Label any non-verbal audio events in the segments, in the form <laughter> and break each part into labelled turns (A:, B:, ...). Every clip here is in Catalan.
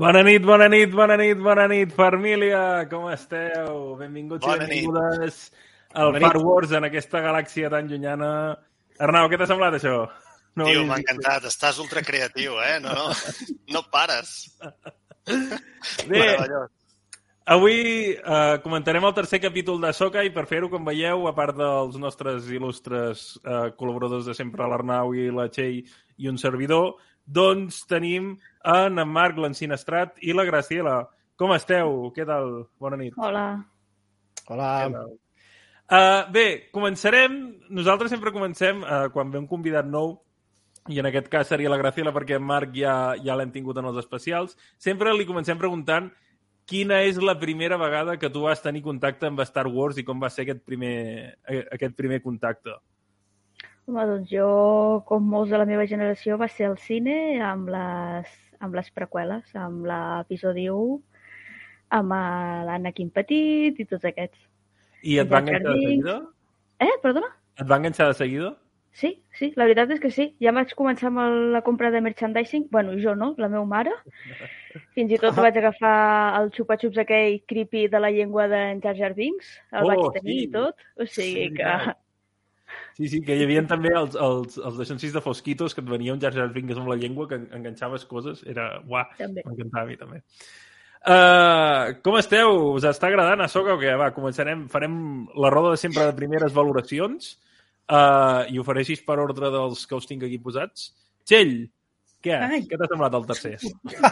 A: Bona nit, bona nit, bona nit, bona nit, família! Com esteu? Benvinguts
B: Bona
A: i benvingudes al
B: Bona
A: Far
B: nit.
A: Wars en aquesta galàxia tan llunyana. Arnau, què t'ha semblat això?
B: Tio,
A: ho
B: m'ha encantat. Estàs ultra creatiu, eh? No, no, no pares.
A: Bé, avui eh, comentarem el tercer capítol de Soca i per fer-ho, com veieu, a part dels nostres il·lustres eh, col·laboradors de sempre, l'Arnau i la Txell i un servidor, doncs tenim en en Marc, l'Ensinestrat i la Graciela. Com esteu? Què tal? Bona nit.
C: Hola.
D: Hola.
A: Uh, bé, començarem... Nosaltres sempre comencem uh, quan ve un convidat nou, i en aquest cas seria la Graciela perquè en Marc ja, ja l'hem tingut en els especials, sempre li comencem preguntant quina és la primera vegada que tu vas tenir contacte amb Star Wars i com va ser aquest primer, eh, aquest primer contacte.
C: Home, doncs jo, com molts de la meva generació, va ser al cine amb les, amb les preqüeles, amb l'episodi 1, amb l'Anakin Petit i tots aquests.
A: I et va
C: Jar Jar
A: enganxar de seguida?
C: Eh, perdona?
A: Et va enganxar de seguida?
C: Sí, sí, la veritat és que sí. Ja vaig començar amb la compra de merchandising. bueno, jo no, la meva mare. Fins i tot vaig agafar el xupa-xups aquell creepy de la llengua d'en Jar Jar Binks. El
A: Oh,
C: vaig tenir
A: sí.
C: i tot. O sigui
A: Sí,
C: que...
A: clar. Sí, sí, que hi havia també els, els, els deixonsis de Fosquitos que et venia un Jar Jar Binks amb la llengua que en- enganxaves coses. Era... Uah, m'encantava a mi també. Uh, com esteu? Us està agradant a Soca o què? Va, començarem, farem la roda de sempre de primeres valoracions uh, i ho faré així per ordre dels que us tinc aquí posats. Txell, què?
E: Ai.
A: Què t'ha semblat el tercer?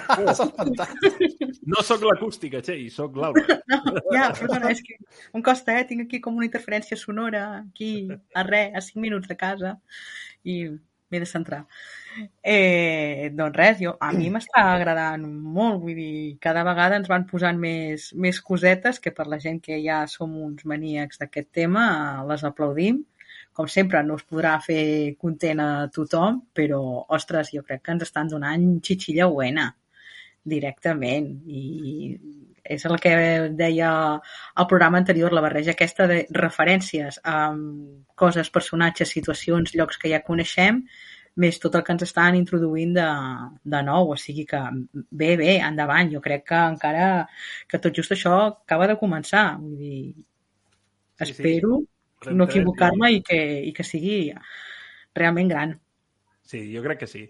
A: <laughs>
D: Fantàstics.
A: No sóc l'acústica, Txell, sóc l'Alba. <laughs>
E: Ja, perdona, és que em costa, eh? Tinc aquí com una interferència sonora, aquí, a res, a 5 minuts de casa, i m'he de centrar. Eh, doncs res, jo, a mi m'està agradant molt, vull dir, cada vegada ens van posant més, més cosetes que per la gent que ja som uns maníacs d'aquest tema, les aplaudim. Com sempre, no es podrà fer content a tothom, però, ostres, jo crec que ens estan donant xitxilla buena directament i és el que deia al programa anterior, la barreja aquesta de referències a coses, personatges, situacions, llocs que ja coneixem, més tot el que ens estan introduint de, de nou. O sigui que bé, bé, endavant. Jo crec que encara que tot just això acaba de començar. Vull dir,
A: Sí, sí.
E: espero
A: Portem
E: no equivocar-me i, que, i que sigui realment gran.
A: Sí, jo crec que sí.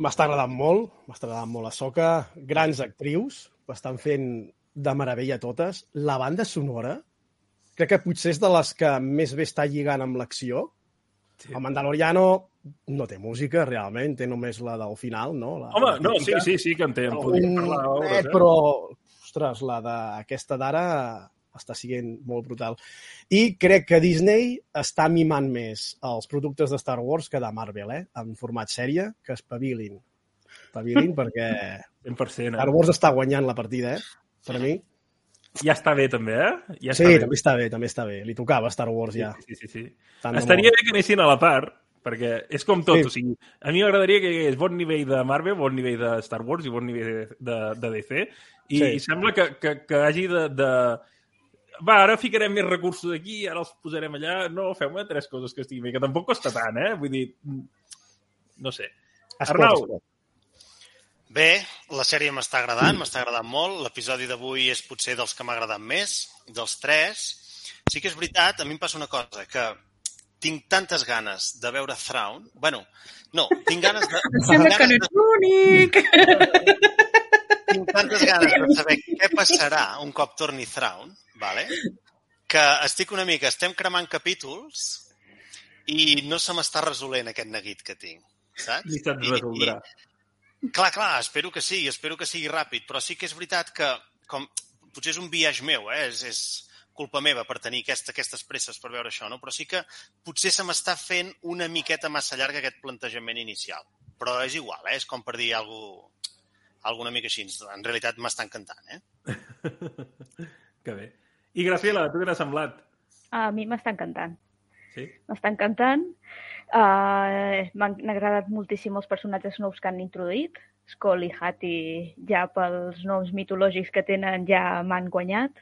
D: M'està agradant molt, m'està agradant molt a Soca. Grans actrius, ho estan fent de meravella totes. La banda sonora, crec que potser és de les que més bé està lligant amb l'acció.
A: Sí.
D: El Mandaloriano no té música, realment, té només la del final, no? La,
A: Home,
D: la
A: no, sí, sí, sí que en té. En podríem
D: Un,
A: parlar
D: eh? però, ostres, la d'aquesta d'ara està sent molt brutal. I crec que Disney està mimant més els productes de Star Wars que de Marvel, eh? En format sèrie, que espavilin. Espavilin <laughs> perquè
A: 100%,
D: Star
A: eh?
D: Wars està guanyant la partida, eh? Per mi.
A: Ja està bé, també, eh? Ja
D: Sí,
A: està bé.
D: també està bé, també està bé. Li tocava Star Wars ja.
A: Sí, sí, sí.
D: Tant de
A: Estaria bé que anessin a la part, perquè és com tot,
D: Sí.
A: o sigui, a mi m'agradaria que hi hagués bon nivell de Marvel, bon nivell de Star Wars i bon nivell de, de, de DC, i,
D: Sí.
A: i sembla que, que, que hagi de, de... Va, ara ficarem més recursos aquí, ara els posarem allà. No, feu-me tres coses que estiguin bé, que tampoc costa tant, eh? Vull dir, no sé.
D: Es pot,
A: Arnau.
D: es pot.
B: Bé, la sèrie m'està agradant, m'està agradant molt. L'episodi d'avui és potser dels que m'ha agradat més, dels tres. Sí que és veritat, a mi em passa una cosa, que tinc tantes ganes de veure Thrawn. Bueno, no, tinc ganes de...
E: Em sembla que no
B: ganes
E: ets l'únic!
B: tinc <laughs> tantes ganes de saber què passarà un cop torni Thrawn, vale? que estic una mica, estem cremant capítols i no se m'està resolent aquest neguit que tinc, saps?
A: Ni se't
B: I-
A: resoldrà.
B: I, clar, clar, espero que sí, espero que sigui ràpid, però sí que és veritat que, com, potser és un viatge meu, eh? és, és culpa meva per tenir aquesta, aquestes presses per veure això, no? però sí que potser se m'està fent una miqueta massa llarga aquest plantejament inicial. Però és igual, eh? és com per dir alguna alguna mica així. En realitat m'està encantant, eh? <laughs>
A: Que bé. I Graciela, a tu què t'ha semblat?
C: A mi m'està encantant.
A: Sí?
C: M'està encantant. Uh, M'han agradat moltíssim els personatges nous que han introduït. Skoll i Hati, ja pels noms mitològics que tenen, ja m'han guanyat.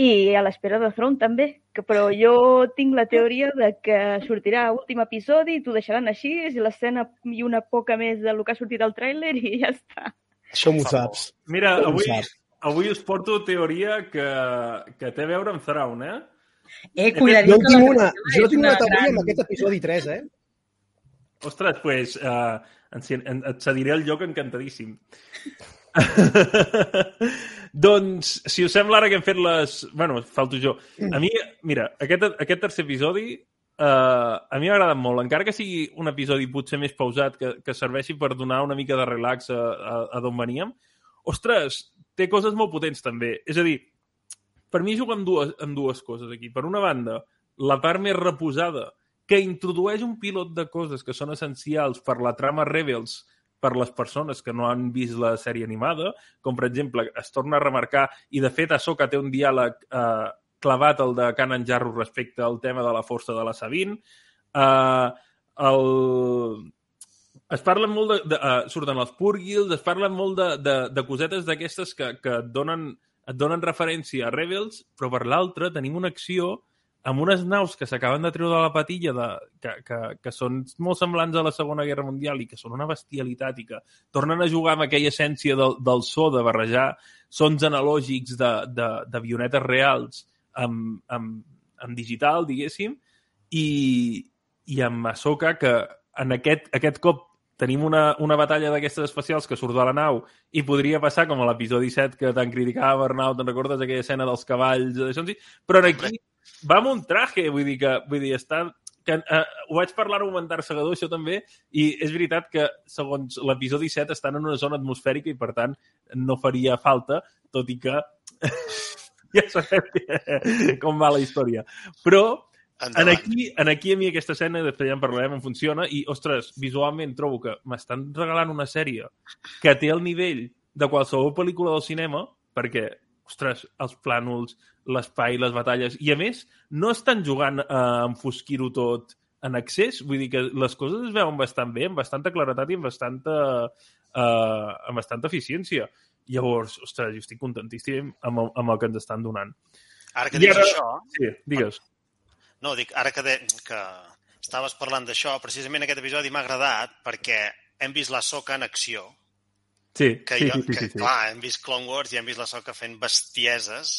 C: I a l'espera de Throne també, que, però jo tinc la teoria de que sortirà últim episodi i t'ho deixaran així, i l'escena i una poca més del que ha sortit al tràiler i ja està.
B: Això
D: Com
B: em
D: ho
B: fa
D: saps?
A: Mira, avui,
D: saps?
A: avui us porto teoria que, que té a veure amb Thrawn, eh?
E: Eh, cuidadit
D: Jo tinc una, jo tinc una
E: una
D: teoria
E: gran-
D: amb aquest episodi 3, eh?
A: Ostres, doncs, pues, uh, en, et cediré el lloc encantadíssim. <laughs> doncs, si us sembla ara que hem fet les... bueno, falto jo. A mi, mira, aquest, aquest tercer episodi uh, a mi m'ha agradat molt, encara que sigui un episodi potser més pausat, que, que serveixi per donar una mica de relax a, a, a d'on veníem. Ostres, té coses molt potents també. És a dir, per mi juga amb dues, amb dues coses aquí. Per una banda, la part més reposada, que introdueix un pilot de coses que són essencials per la trama Rebels per les persones que no han vist la sèrie animada, com per exemple es torna a remarcar, i de fet Ahsoka té un diàleg eh, clavat el de Kanan Jarrus respecte al tema de la força de la Sabine. Eh, el... Es parlen molt de... de uh, surten els Purgils, es parlen molt de, de, de cosetes d'aquestes que, que et, donen, et donen referència a Rebels, però per l'altra tenim una acció amb unes naus que s'acaben de treure de la patilla de, que, que, que són molt semblants a la Segona Guerra Mundial i que són una bestialitat i que tornen a jugar amb aquella essència del, del so, de barrejar sons analògics d'avionetes reals amb, amb, amb digital, diguéssim, i, i amb Ahsoka, que en aquest, aquest cop tenim una, una batalla d'aquestes especials que surt de la nau i podria passar com a l'episodi 7 que tant criticava Bernau, te'n recordes aquella escena dels cavalls, d'això, però en aquí va amb un traje, vull dir que vull dir, està que, uh, ho vaig parlar un comentar segador, això també, i és veritat que, segons l'episodi 7, estan en una zona atmosfèrica i, per tant, no faria falta, tot i que ja sabem com va la història. Però en aquí, en aquí a mi aquesta escena, després ja en parlarem, em funciona, i, ostres, visualment trobo que m'estan regalant una sèrie que té el nivell de qualsevol pel·lícula del cinema, perquè, ostres, els plànols, l'espai, les batalles, i a més, no estan jugant a enfosquir-ho tot en excés, vull dir que les coses es veuen bastant bé, amb bastanta claretat i amb bastanta, uh, amb bastanta eficiència. Llavors, ostres, jo estic contentíssim amb el, amb el que ens estan donant.
B: Ara que dius
A: ara...
B: això...
A: Sí, digues.
B: No, dic, ara que, de, que estaves parlant d'això, precisament aquest episodi m'ha agradat perquè hem vist la Soca en acció.
A: Sí,
B: que
A: sí,
B: jo,
A: sí, sí,
B: que,
A: sí, sí.
B: clar, hem vist Clone Wars i hem vist la Soca fent bestieses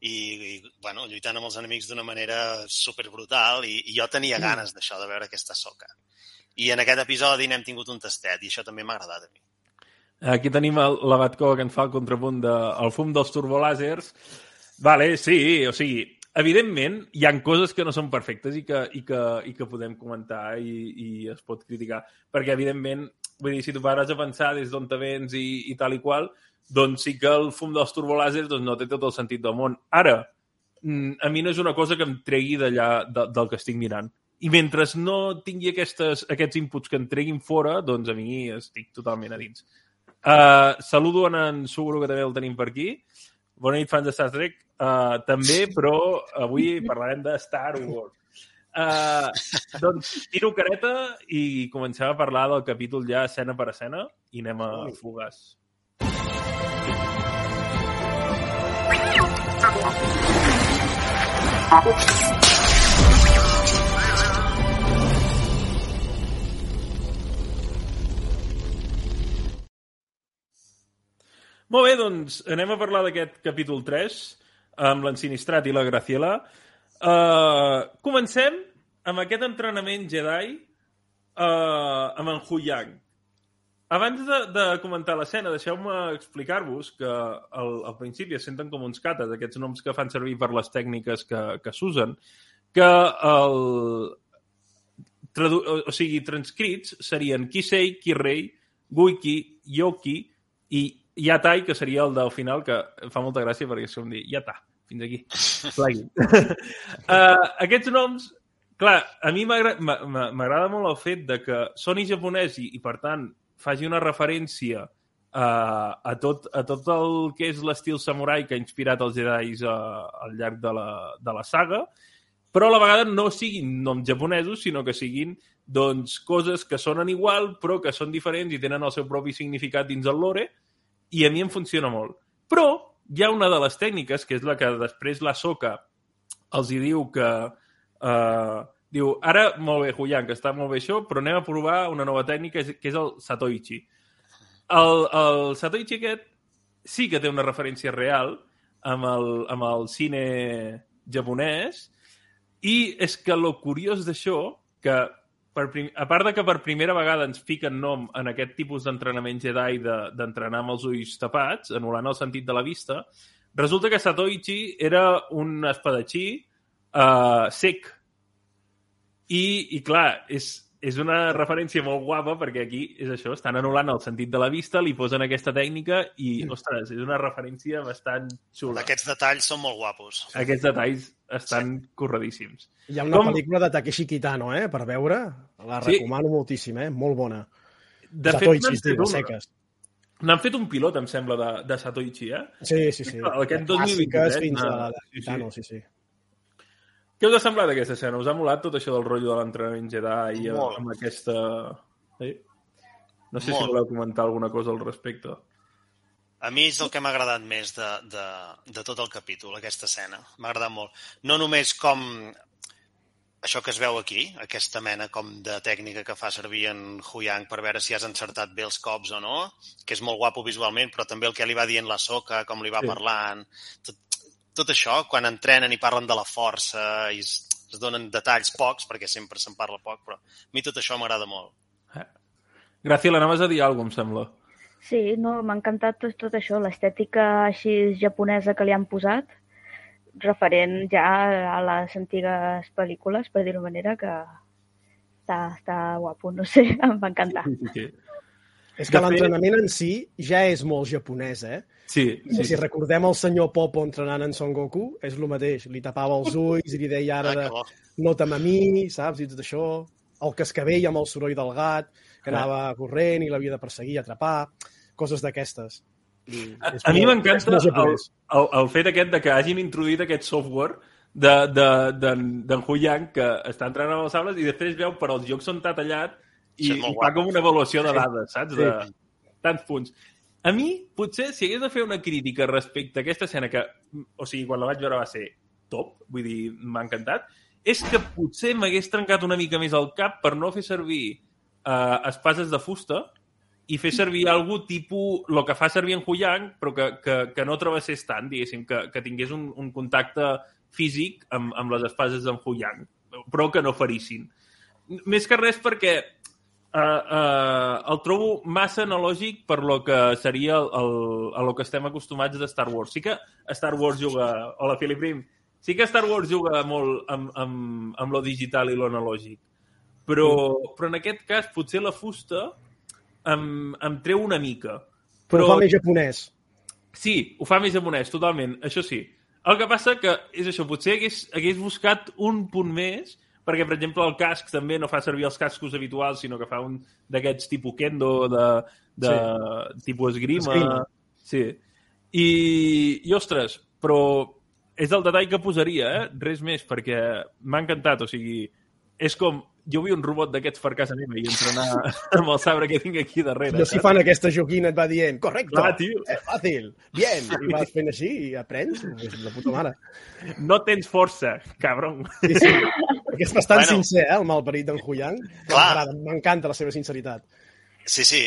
B: i, i bueno, lluitant amb els enemics d'una manera super brutal i, i jo tenia ganes d'això, de veure aquesta Soca. I en aquest episodi n'hem tingut un tastet i això també m'ha agradat a mi.
A: Aquí tenim el, la Batcoa que ens fa el contrapunt del de, fum dels turbolàsers. Vale, sí, o sigui, evidentment hi han coses que no són perfectes i que, i que, i que podem comentar i, i es pot criticar, perquè evidentment, vull dir, si tu pares a pensar des d'on te vens i, i tal i qual, doncs sí que el fum dels turbolàsers doncs, no té tot el sentit del món. Ara, mm, a mi no és una cosa que em tregui d'allà de, del que estic mirant. I mentre no tingui aquestes, aquests inputs que em treguin fora, doncs a mi estic totalment a dins. Uh, saludo en en Suguro, que també el tenim per aquí. Bona nit, fans de Star Trek. Uh, també, però avui parlarem de Star Wars. Uh, doncs tiro careta i comencem a parlar del capítol ja escena per escena i anem a fugaç. Molt bé, doncs anem a parlar d'aquest capítol 3 amb l'ensinistrat i la Graciela. Uh, comencem amb aquest entrenament Jedi uh, amb en Hu Yang. Abans de, de comentar l'escena, deixeu-me explicar-vos que al, al principi es senten com uns cates, aquests noms que fan servir per les tècniques que, que s'usen, que el, tradu o sigui, transcrits serien Kisei, Kirei, Guiki, Yoki i Yatai, que seria el del final, que fa molta gràcia perquè és com dir Yata, fins aquí. Uh, <laughs> aquests noms, clar, a mi m'agrada molt el fet de que són i japonès i, i per tant, faci una referència uh, a, tot, a tot el que és l'estil samurai que ha inspirat els Jedi uh, al llarg de la, de la saga, però a la vegada no siguin noms japonesos, sinó que siguin doncs, coses que sonen igual, però que són diferents i tenen el seu propi significat dins el lore, i a mi em funciona molt. Però hi ha una de les tècniques, que és la que després la Soca els hi diu que... Uh, diu, ara, molt bé, Huyan, que està molt bé això, però anem a provar una nova tècnica, que és el Satoichi. el, el Satoichi aquest sí que té una referència real amb el, amb el cine japonès i és que lo curiós d'això, que per prim... a part de que per primera vegada ens fiquen nom en aquest tipus d'entrenament Jedi de- d'entrenar amb els ulls tapats, anul·lant el sentit de la vista, resulta que Satoichi era un espadatxí uh, sec. I, I clar, és, és una referència molt guapa perquè aquí és això, estan anul·lant el sentit de la vista, li posen aquesta tècnica i, ostres, és una referència bastant xula.
B: Aquests detalls són molt guapos.
A: Aquests detalls estan corredíssims.
D: Hi ha una
A: Com-
D: pel·lícula de Takeshi Kitano, eh, per veure. La
A: Sí.
D: recomano moltíssim, eh? Molt bona.
A: De fet,
D: Satoichi,
A: n'han
D: tio,
A: fet,
D: a
A: un,
D: seques.
A: n'han fet un pilot, em sembla, de, de Satoichi, eh?
D: Sí, sí, sí.
A: Aquest
D: De clàssiques
A: 2023,
D: fins a la de
A: sí, sí.
D: Kitano, sí, sí.
A: Què us ha semblat aquesta escena? Us ha molat tot això del rotllo de l'entrenament Jedi i
B: Molt.
A: amb aquesta... Sí? No sé si
B: Molt.
A: voleu comentar alguna cosa al respecte.
B: A mi és el que m'ha agradat més de, de, de tot el capítol, aquesta escena. M'ha agradat molt. No només com això que es veu aquí, aquesta mena com de tècnica que fa servir en Huyang per veure si has encertat bé els cops o no, que és molt guapo visualment, però també el que li va dient la soca, com li va
D: Sí.
B: parlant... Tot, tot això, quan entrenen i parlen de la força i es, es donen detalls pocs, perquè sempre se'n parla poc, però a mi tot això m'agrada molt.
A: Graciela, anaves a dir alguna cosa, em sembla.
C: Sí, no, m'ha encantat tot, tot això, l'estètica així japonesa que li han posat, referent ja a les antigues pel·lícules, per dir-ho manera, que està, està guapo, no sé, <laughs> em va encantar.
A: Sí, sí, sí.
D: És que
A: fet-
D: l'entrenament en si ja és molt japonès, eh?
A: Sí,
D: Sí. Si recordem el senyor Popo entrenant en Son Goku, és el mateix. Li tapava els <laughs> ulls i li deia ara
B: Ah,
D: de
B: que bo.
D: nota'm a mi, saps? I tot això. El cascavell amb el soroll del gat, que anava corrent i l'havia de perseguir i atrapar. Coses d'aquestes.
A: A, a mi m'encanta el, el, el fet aquest de que hagin introduït aquest software d'en de, de, d'en Huyang que està entrenant amb els sables i després veu per als jocs on t'ha tallat i, i fa com una avaluació de dades, saps?
D: Sí.
A: De tants punts. A mi, potser, si hagués de fer una crítica respecte a aquesta escena que, o sigui, quan la vaig veure va ser top, vull dir, m'ha encantat, és que potser m'hagués trencat una mica més el cap per no fer servir uh, espases de fusta i fer servir algú tipus el que fa servir en Huyang, però que, que, que no travessés tant, diguéssim, que, que tingués un, un contacte físic amb, amb les espases d'en Huyang, però que no ferissin. Més que res perquè uh, uh, el trobo massa analògic per lo que seria el, el, a lo que estem acostumats de Star Wars. Sí que Star Wars juga... Hola, Philip Rim. Sí que Star Wars juga molt amb, amb, amb lo digital i lo analògic. Però, però en aquest cas, potser la fusta em, em treu una mica.
D: Però ho fa més japonès.
A: Sí, ho fa més japonès, totalment, això sí. El que passa que és això, potser hagués, hagués buscat un punt més, perquè, per exemple, el casc també no fa servir els cascos habituals, sinó que fa un d'aquests tipus kendo, de, de sí. tipus esgrima.
D: Esgrima.
A: Sí. I, I, ostres, però és el detall que posaria, eh? Res més, perquè m'ha encantat, o sigui, és com jo vull un robot d'aquests per casa meva i entrenar amb el sabre que tinc aquí darrere.
D: No si fan aquesta joquina et va dient, correcte,
A: Clar, tio.
D: és fàcil, bien, i vas fent així i aprens, és la puta mare.
A: No tens força, cabron.
D: Sí, sí. Perquè és bastant
B: Bueno.
D: sincer, eh, el malparit d'en Huyang.
B: Clar.
D: M'encanta la seva sinceritat.
B: Sí, sí,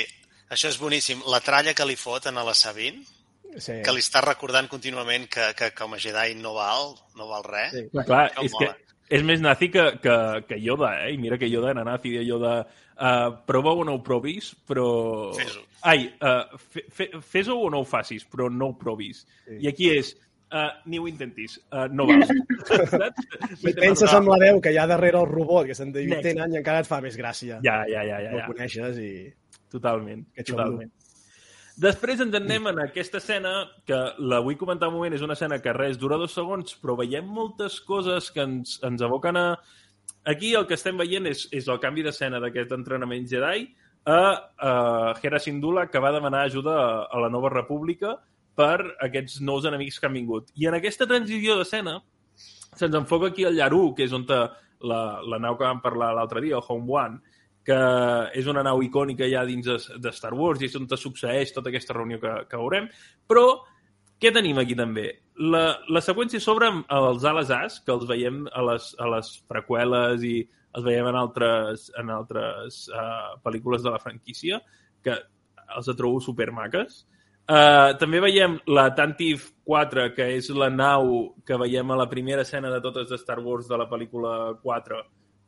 B: això és boníssim. La tralla que li foten a la Sabine,
D: Sí.
B: que li està recordant contínuament que, que com a Jedi no val, no val res.
D: Sí.
A: Clar,
B: Això
A: és que
B: mola.
A: És més nazi que, que, que Yoda, eh? I mira que Yoda era nazi, de Yoda... Uh, proveu o no ho provis, però...
B: Fes-ho.
A: Ai, uh, fe, fe, fes-ho o no ho facis, però no ho provis.
D: Sí.
A: I aquí és, uh, ni ho intentis, uh, no <laughs> val. Saps?
D: I penses amb la veu que hi ha darrere el robot, que se'n David
A: Next.
D: Tennant, i encara et fa més gràcia.
A: Ja, ja, ja, ja.
D: No
A: ja.
D: el coneixes i...
A: Totalment,
D: Que xulo.
A: Després ens anem en aquesta escena, que la vull comentar un moment, és una escena que res, dura dos segons, però veiem moltes coses que ens, ens aboquen a... Aquí el que estem veient és, és el canvi d'escena d'aquest entrenament Jedi a, a Hera Syndulla, que va demanar ajuda a, a la Nova República per aquests nous enemics que han vingut. I en aquesta transició d'escena se'ns enfoca aquí el Yaru, que és on te, la, la nau que vam parlar l'altre dia, el Home One, que és una nau icònica ja dins de, de Star Wars i és on succeeix tota aquesta reunió que, que veurem, però què tenim aquí també? La, la seqüència s'obre els ales as, que els veiem a les, a les preqüeles i els veiem en altres, en altres uh, pel·lícules de la franquícia, que els trobo supermaques. Uh, també veiem la Tantive 4, que és la nau que veiem a la primera escena de totes de Star Wars de la pel·lícula 4,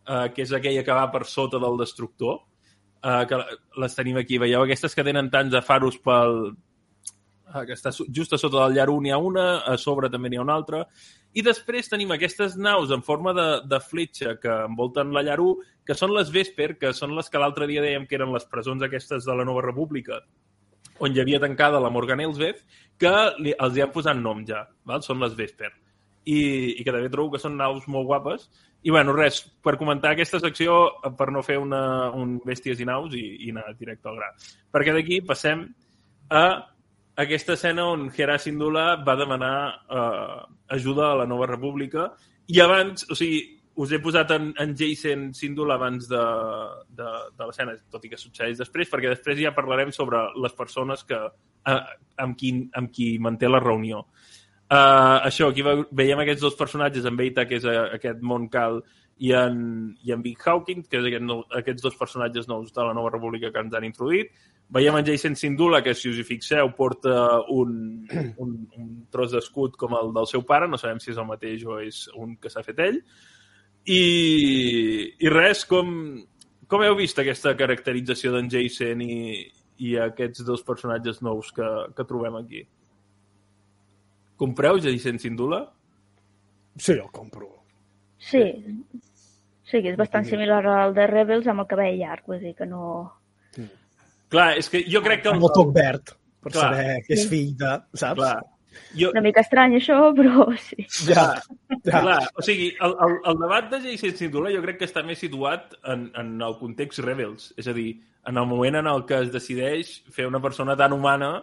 A: uh, que és aquella que va per sota del destructor, uh, que les tenim aquí. Veieu aquestes que tenen tants de faros pel, uh, que està just a sota del llar 1 n'hi ha una, a sobre també n'hi ha una altra, i després tenim aquestes naus en forma de, de fletxa que envolten la llar 1, que són les Vesper, que són les que l'altre dia dèiem que eren les presons aquestes de la Nova República, on hi havia tancada la Morgan Elsbeth, que li, els hi han posat nom ja, val? són les Vesper. I, I que també trobo que són naus molt guapes. I, bueno, res, per comentar aquesta secció, per no fer una, un bèsties i naus i, i anar directe al gra. Perquè d'aquí passem a aquesta escena on Hera Syndulla va demanar eh, ajuda a la Nova República i abans, o sigui, us he posat en, en Jason Sindul abans de, de, de l'escena, tot i que succeeix després, perquè després ja parlarem sobre les persones que, eh, amb, qui, amb qui manté la reunió. Uh, això, aquí veiem aquests dos personatges, en Beita, que és a, aquest Montcal, i en, i en Big Hawking, que és aquest nou, aquests dos personatges nous de la Nova República que ens han introduït. Veiem en Jason Sindula, que si us hi fixeu porta un, un, un tros d'escut com el del seu pare, no sabem si és el mateix o és un que s'ha fet ell. I, i res, com, com heu vist aquesta caracterització d'en Jason i, i aquests dos personatges nous que, que trobem aquí? Compreu Jason Sindula?
D: Sí, el compro.
C: Sí. Sí, que és bastant similar al de Rebels amb el cabell llarg, vull dir que no...
A: Clar, és que jo crec que...
D: Amb el toc verd, per
A: Clar.
D: saber que és fill de... Saps?
A: Clar. Jo,
C: Una mica estrany això, <laughs> però sí.
D: Ja, ja.
A: clar, o sigui, el, el, el debat de Jason Sindula jo crec que està més situat en, en el context Rebels. És a dir, en el moment en el que es decideix fer una persona tan humana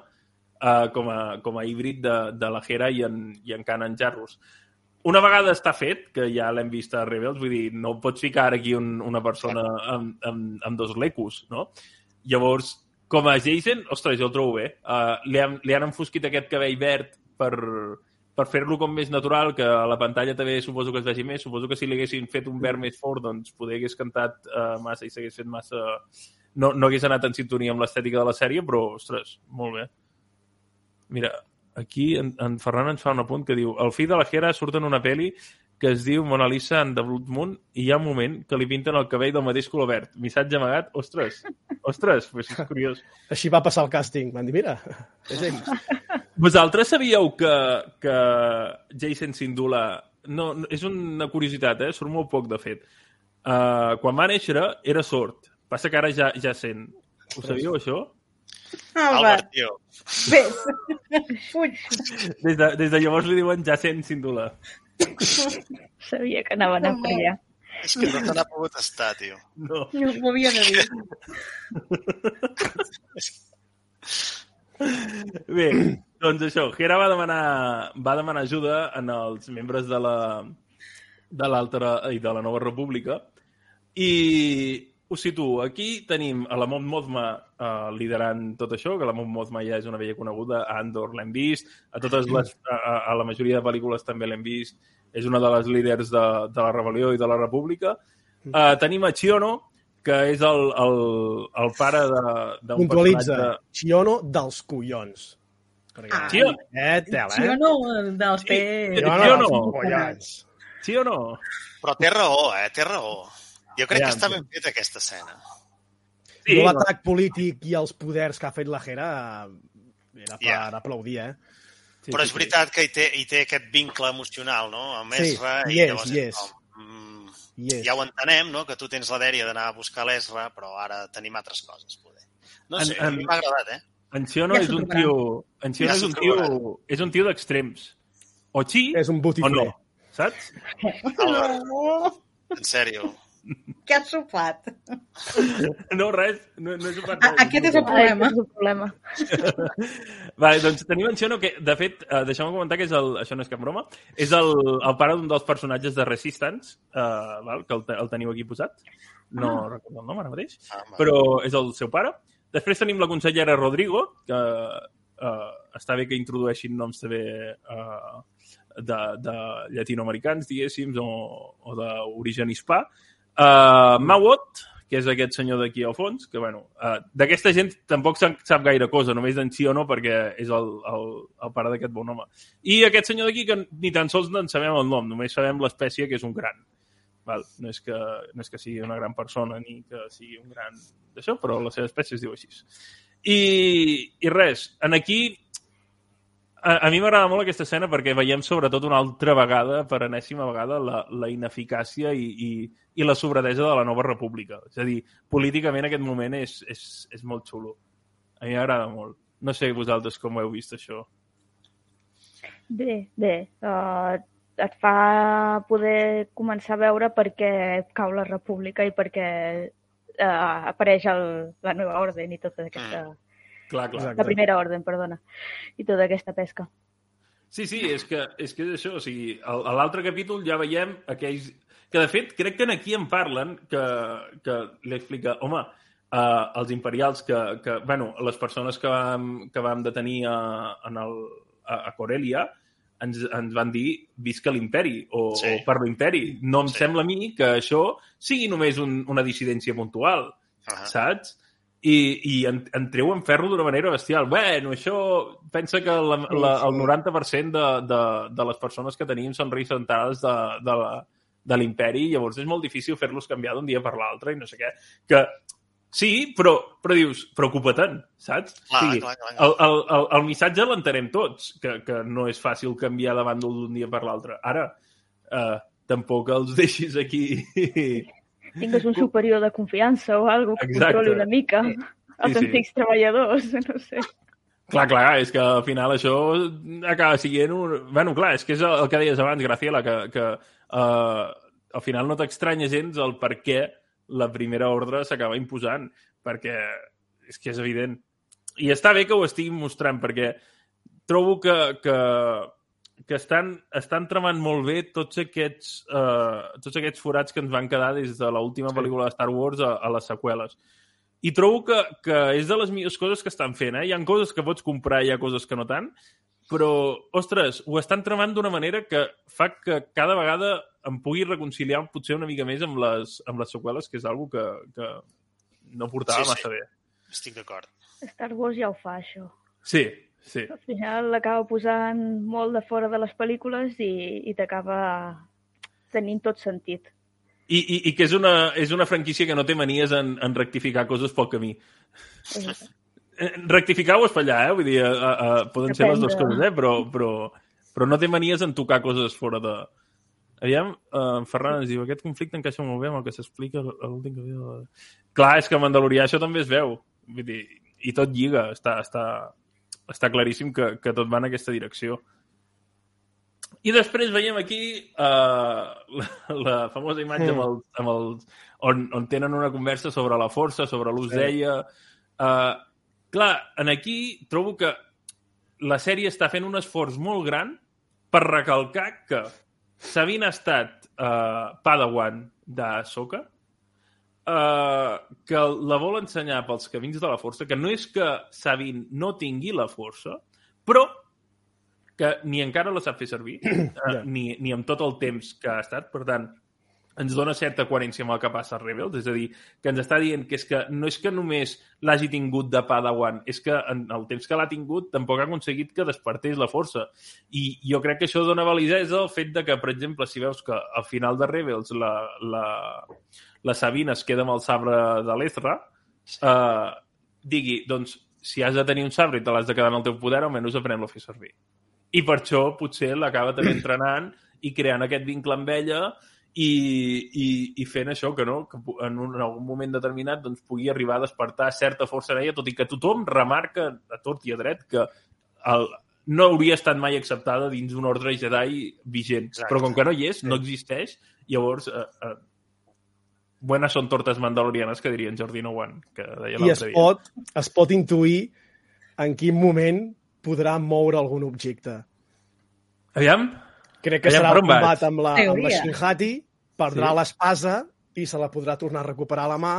A: uh, com, a, com a híbrid de, de la Hera i en, i en Kanan Jarrus. Una vegada està fet, que ja l'hem vist a Rebels, vull dir, no pots ficar aquí un, una persona amb, amb, amb dos lecus, no? Llavors, com a Jason, ostres, jo el trobo bé. Uh, li, han, li han enfosquit aquest cabell verd per, per fer-lo com més natural, que a la pantalla també suposo que es vegi més. Suposo que si li haguessin fet un verd més fort, doncs poder hagués cantat uh, massa i s'hagués fet massa... No, no hagués anat en sintonia amb l'estètica de la sèrie, però, ostres, molt bé. Mira, aquí en, en Ferran ens fa un apunt que diu el fill de la Hera surt en una peli que es diu Mona Lisa and the Blood Moon i hi ha un moment que li pinten el cabell del mateix color verd. Missatge amagat, ostres, ostres, pues és curiós.
D: Així va passar el càsting. Van dir, mira, és ell.
A: Vosaltres sabíeu que, que Jason Sindula... No, no, és una curiositat, eh? Surt molt poc, de fet. Uh, quan va néixer era sord. Passa que ara ja, ja sent. Ho sabíeu, això?
E: Albert,
B: Albert, tio.
E: ves. <laughs> Fuig.
A: Des de, des de llavors li diuen Jacent Sindula.
C: Sabia que anaven a per allà.
B: És que no te n'ha pogut estar, tio.
A: No.
E: No m'ho havia de dir.
A: Bé, doncs això, Hera va demanar, va demanar ajuda en els membres de la de l'altra i de la Nova República i us situo. Aquí tenim a la Mont Mothma uh, liderant tot això, que la Mont Mothma ja és una vella coneguda, a Andor l'hem vist, a totes les, a, a, la majoria de pel·lícules també l'hem vist, és una de les líders de, de la rebel·lió i de la república. Uh, tenim a Chiono, que és el, el, el pare de- d'un
D: Puntualitza.
A: personatge...
D: Xiono dels collons. Perquè,
E: Ah.
A: Xio-
D: Eh, tela, eh?
E: no? Dels
A: Sí.
E: pets.
A: Xiono
D: Xiono
A: no.
D: dels collons.
A: Sí o no?
B: Però té raó, eh? Té raó. Jo crec que està
A: sí.
B: ben feta aquesta escena.
A: Sí,
D: Sí, L'atac polític i els poders que ha fet la Jera era per
B: Ja.
D: aplaudir, eh?
A: sí,
B: Però
A: sí,
B: és veritat que hi té, hi té aquest vincle emocional, no? Amb
D: Sí,
B: Ezra.
D: hi
B: i
D: és,
B: llavors
D: hi és.
B: com, mm,
D: I és.
B: ja ho entenem, no? Que tu tens la dèria d'anar a buscar l'Ezra, però ara tenim altres coses, poder. No
A: En-
B: sé,
A: en-
B: a mi m'ha agradat, eh?
A: En Ciono
E: Ja
A: és un tio... En Ciono
B: Ja
A: és un tio... És un tio d'extrems. O sí
D: És un
A: o no. Saps?
E: No,
B: en sèrio.
E: Què has sopat?
A: No, res. No, no és un
E: A- Aquest és el
C: Ah,
E: problema.
C: és el problema. <laughs>
A: Vale, doncs tenim en Ciono que, de fet, eh, deixeu-me comentar que és el, això no és cap broma, és el, el pare d'un dels personatges de Resistance, eh, val, que el, te- el teniu aquí posat. No
E: Ah.
A: recordo el nom ara mateix.
B: Ah,
A: però és el seu pare. Després tenim la consellera Rodrigo, que uh, està bé que introdueixin noms també uh, de, de llatinoamericans, diguéssim, o, o d'origen hispà. Uh, Mawot, que és aquest senyor d'aquí al fons, que, bueno, uh, d'aquesta gent tampoc sap, sap gaire cosa, només d'en sí o no, perquè és el, el, el pare d'aquest bon home. I aquest senyor d'aquí, que ni tan sols en sabem el nom, només sabem l'espècie, que és un gran. Val? No, és que, no és que sigui una gran persona ni que sigui un gran d'això, però la seva espècie es diu així. I, i res, en aquí a, a mi m'agrada molt aquesta escena perquè veiem sobretot una altra vegada, per enèsima vegada, la, la ineficàcia i, i, i la sobradesa de la nova república. És a dir, políticament aquest moment és, és, és molt xulo. A mi m'agrada molt. No sé vosaltres com ho heu vist, això.
C: Bé, bé. Uh, et fa poder començar a veure per què cau la república i per què uh, apareix el, la nova ordre i tota aquesta... Mm
A: Clar, clar.
C: La primera ordre, perdona. I tota aquesta pesca.
A: Sí, sí, és que és, que és això. O sigui, a l'altre capítol ja veiem aquells... Que, de fet, crec que aquí en parlen, que, que li explica, home, uh, els imperials que, que... Bueno, les persones que vam, que vam detenir a, en el, a, a Corelia ens, ens van dir visca l'imperi o, sí. o per l'imperi. No em sí. sembla a mi que això sigui només un, una dissidència puntual, uh -huh. saps? I, i en, en treuen ferro d'una manera bestial. Bueno, això pensa que la, la, el 90% de, de, de les persones que tenim són representades de, de, la, de l'imperi llavors és molt difícil fer-los canviar d'un dia per l'altre i no sé què. Que sí, però, però dius, preocupa-te'n, saps?
B: Clar,
A: sí,
B: clar, clar, clar.
A: El, el, el, el missatge l'entenem tots, que, que no és fàcil canviar de bàndol d'un dia per l'altre. Ara, eh, tampoc els <laughs> deixis aquí
C: tingues un superior de confiança o alguna que Exacte. controli una mica sí. <laughs> els sí, antics treballadors, <laughs> no sé.
A: Clar, clar, és que al final això acaba sent un... Bueno, clar, és que és el que deies abans, Graciela, que, que uh, al final no t'estranya gens el per què la primera ordre s'acaba imposant, perquè és que és evident. I està bé que ho estigui mostrant, perquè trobo que, que que estan, estan tramant molt bé tots aquests, uh, tots aquests forats que ens van quedar des de l'última sí. pel·lícula de Star Wars a, a les seqüeles. I trobo que, que és de les millors coses que estan fent. Eh? Hi ha coses que pots comprar i hi ha coses que no tant, però, ostres, ho estan tramant d'una manera que fa que cada vegada em pugui reconciliar potser una mica més amb les, amb les seqüeles, que és algo que, que no portava sí, massa
B: sí.
A: bé.
B: Estic d'acord.
C: Star Wars ja ho fa, això.
A: Sí, Sí.
C: Al final l'acaba posant molt de fora de les pel·lícules i, i t'acaba tenint tot sentit.
A: I, i, i que és una, és una franquícia que no té manies en, en rectificar coses pel camí. <laughs>
C: Exacte.
A: Eh, rectificar o espallar, eh? Vull dir, a, a, poden Depèn ser les dues coses, eh? Però, però, però no té manies en tocar coses fora de... Aviam, uh, Ferran ens diu, aquest conflicte encaixa molt bé amb el que s'explica a l'últim capítol. Clar, és que a Mandalorià això també es veu. Vull dir, i tot lliga, està, està, està claríssim que, que tot va en aquesta direcció. I després veiem aquí uh, la, la famosa imatge amb el, amb el, on, on tenen una conversa sobre la força, sobre l'ús sí. d'ella. Uh, clar, en aquí trobo que la sèrie està fent un esforç molt gran per recalcar que Sabine ha estat uh, Padawan d'Ahsoka, uh, que la vol ensenyar pels camins de la força, que no és que Sabine no tingui la força, però que ni encara la sap fer servir, <clears throat> uh, ni, ni amb tot el temps que ha estat. Per tant, ens dona certa coherència amb el que passa a Rebels, és a dir, que ens està dient que és que no és que només l'hagi tingut de Padawan, és que en el temps que l'ha tingut tampoc ha aconseguit que despertés la força. I jo crec que això dona validesa al fet de que, per exemple, si veus que al final de Rebels la, la, la Sabina es queda amb el sabre de l'Ezra, eh, digui, doncs, si has de tenir un sabre i te l'has de quedar en el teu poder, almenys aprèn-lo a fer servir. I per això potser l'acaba també entrenant i creant aquest vincle amb ella i, i, i fent això que no, que en, un, en algun moment determinat doncs, pugui arribar a despertar certa força en ella, tot i que tothom remarca a tort i a dret que el, no hauria estat mai acceptada dins un ordre Jedi vigent. Exacte. Però com que no hi és, no existeix, llavors eh, eh, buenas són tortes mandalorianes, que diria en Jordi One, que deia
D: I es dia. pot, es pot intuir en quin moment podrà moure algun objecte.
A: Aviam?
D: Crec que
A: Aviam,
D: serà
A: el
D: combat vas? amb la,
E: amb
D: la Shinhati, perdrà sí. l'espasa i se la podrà tornar a recuperar a la mà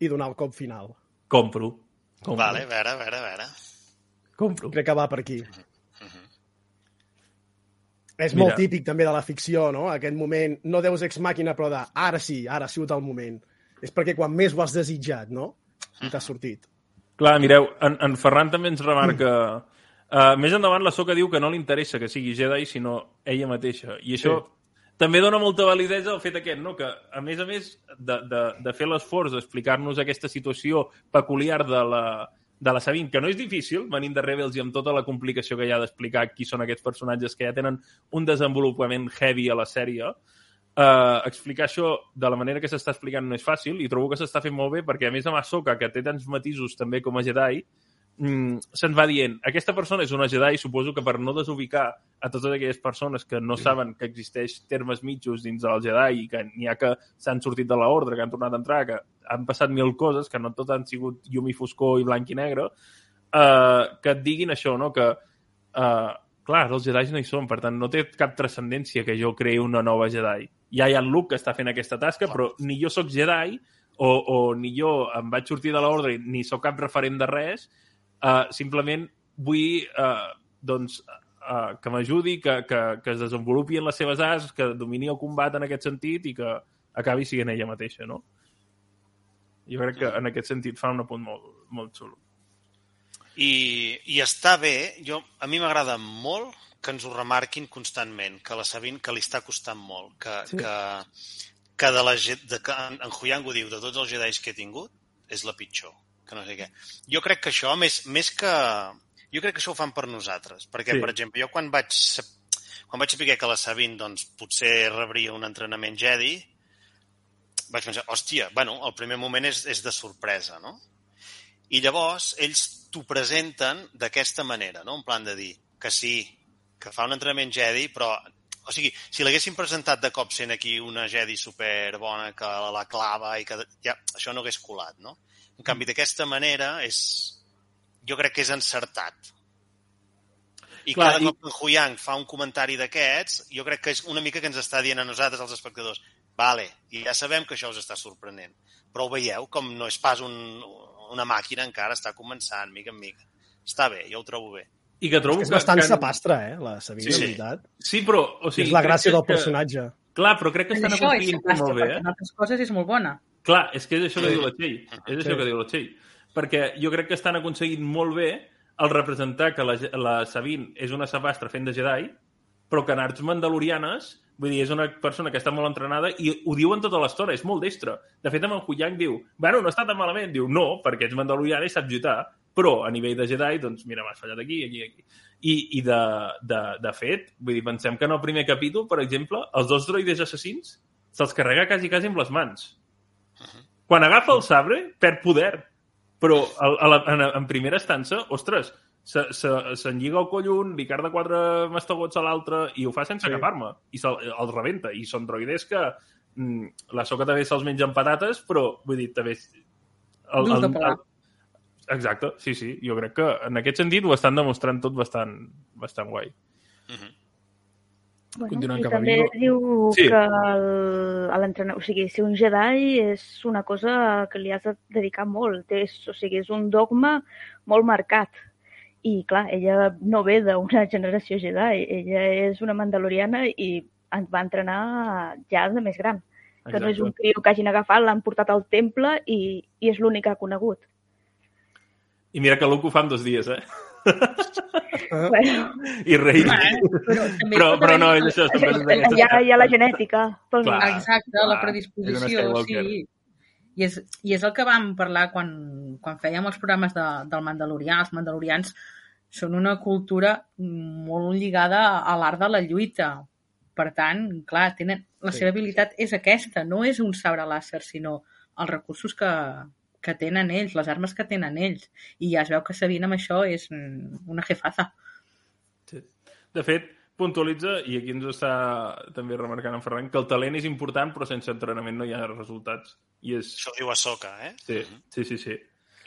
D: i donar el cop final.
A: Compro. Compro.
B: Vale, a veure, a veure, a veure.
A: Compro.
D: Crec que va per aquí. És Mira. molt típic també de la ficció, no? Aquest moment, no deus ex màquina, però de ara sí, ara ha sigut el moment. és perquè quan més ho has desitjat, no? I t'ha sortit.
A: Clar, mireu, en, en Ferran també ens remarca... Uh, més endavant la Soca diu que no li interessa que sigui Jedi, sinó ella mateixa. I això sí. també dona molta validesa al fet aquest, no? que a més a més de, de, de fer l'esforç d'explicar-nos aquesta situació peculiar de la, de la Sabine, que no és difícil, venint de Rebels i amb tota la complicació que hi ha d'explicar qui són aquests personatges que ja tenen un desenvolupament heavy a la sèrie, uh, explicar això de la manera que s'està explicant no és fàcil i trobo que s'està fent molt bé perquè, a més, amb Ahsoka, que té tants matisos també com a Jedi, mm, se'ns va dient, aquesta persona és una Jedi, suposo que per no desubicar a totes aquelles persones que no saben que existeix termes mitjos dins del Jedi i que n'hi ha que s'han sortit de l'ordre, que han tornat a entrar, que han passat mil coses, que no tot han sigut llum i foscor i blanc i negre, uh, que et diguin això, no? que uh, clar, els Jedi no hi són, per tant, no té cap transcendència que jo creï una nova Jedi. Ja hi ha el Luke que està fent aquesta tasca, però ni jo sóc Jedi, o, o ni jo em vaig sortir de l'ordre ni sóc cap referent de res, uh, simplement vull uh, doncs, uh, que m'ajudi, que, que, que es desenvolupi en les seves arts, que domini el combat en aquest sentit i que acabi sent ella mateixa, no? Jo crec que en aquest sentit fa un apunt molt, molt xulo.
B: I, i està bé, jo, a mi m'agrada molt que ens ho remarquin constantment, que la Sabine que li està costant molt, que, sí. que, que, de la, de, que en, en Huyang ho diu, de tots els jedis que he tingut, és la pitjor, que no sé què. Jo crec que això, més, més que... Jo crec que això ho fan per nosaltres, perquè, sí. per exemple, jo quan vaig, quan vaig saber que la Sabine doncs, potser rebria un entrenament Jedi, vaig pensar, hòstia, bueno, el primer moment és, és de sorpresa, no? I llavors ells t'ho presenten d'aquesta manera, no? En plan de dir que sí, que fa un entrenament Jedi, però o sigui, si l'haguessin presentat de cop sent aquí una Jedi superbona que la clava i que ja, això no hagués colat, no? En canvi, d'aquesta manera és... jo crec que és encertat. I Clar, cada i... cop que Huyang fa un comentari d'aquests, jo crec que és una mica que ens està dient a nosaltres, els espectadors, vale, i ja sabem que això us està sorprenent, però ho veieu com no és pas un, una màquina encara, està començant, mica en mica. Està bé, jo ho trobo bé.
A: I que trobo
D: és, que és bastant que... sapastre, eh, la Sabina, sí, sí. veritat.
A: Sí, però... O sigui,
D: és la gràcia del
A: que...
D: personatge.
A: Clar, però crec que estan aconseguint molt bé, eh?
E: En altres coses és molt bona.
A: Clar, és que és això que diu la Txell. És això
D: Sí.
A: que diu la Txell. Perquè jo crec que estan aconseguint molt bé el representar que la, la Sabine és una sapastra fent de Jedi, però que en arts mandalorianes, vull dir, és una persona que està molt entrenada i ho diuen tota l'estona, és molt destre. De fet, amb en Huyang diu, bueno, no està tan malament. Diu, no, perquè ets mandaloriana i saps lluitar, però a nivell de Jedi, doncs mira, m'has fallat aquí, aquí, aquí. I, i de, de, de fet, vull dir, pensem que en el primer capítol, per exemple, els dos droides assassins se'ls carrega quasi, quasi amb les mans. Quan agafa el sabre, perd poder. Però a, a la, en, en primera estança, ostres, se- se- s'enlliga el coll un, li carda quatre mastegots a l'altre i ho fa sense
D: Sí.
A: sí. agafar-me. I se'l el rebenta. I són droides que mm, la soca també se'ls menja amb patates, però vull dir, també... El,
E: de pelar.
A: exacte, sí, sí. Jo crec que en aquest sentit ho estan demostrant tot bastant, bastant guai.
B: Mhm.
C: Bueno,
A: Continuant cap a
C: també
A: Vigo.
C: diu
A: Sí.
C: que el- a l'entrenador, o sigui, ser un Jedi és una cosa que li has de dedicar molt. És, o sigui, és un dogma molt marcat. I, clar, ella no ve d'una <laughs> generació Jedi. Ella és una mandaloriana i ens va entrenar ja de més gran. Que no és un criu que hagin agafat, l'han portat al temple i, i és l'únic que ha conegut.
A: I mira que Luke ho fa en dos dies, eh?
D: Ah,
C: Bueno,
A: I rei.
E: Però, també
A: Però, però
E: haver-
A: no, és això. També és
C: hi ha, hi ha la genètica. Pel
A: Clar.
E: Exacte,
A: clar,
E: la predisposició, sí. I és, I és el que vam parlar quan, quan fèiem els programes de, del Mandalorià. Els mandalorians són una cultura molt lligada a l'art de la lluita. Per tant, clar, tenen, la
D: Sí.
E: seva habilitat és aquesta, no és un sabre làser, sinó els recursos que, que tenen ells, les armes que tenen ells. I ja es veu que Sabine amb això és una jefaza.
A: Sí. De fet, puntualitza, i aquí ens està també remarcant en Ferran, que el talent és important, però sense entrenament no hi ha resultats. I és...
B: Això ho diu Ahsoka, eh?
A: Sí, sí, sí. sí.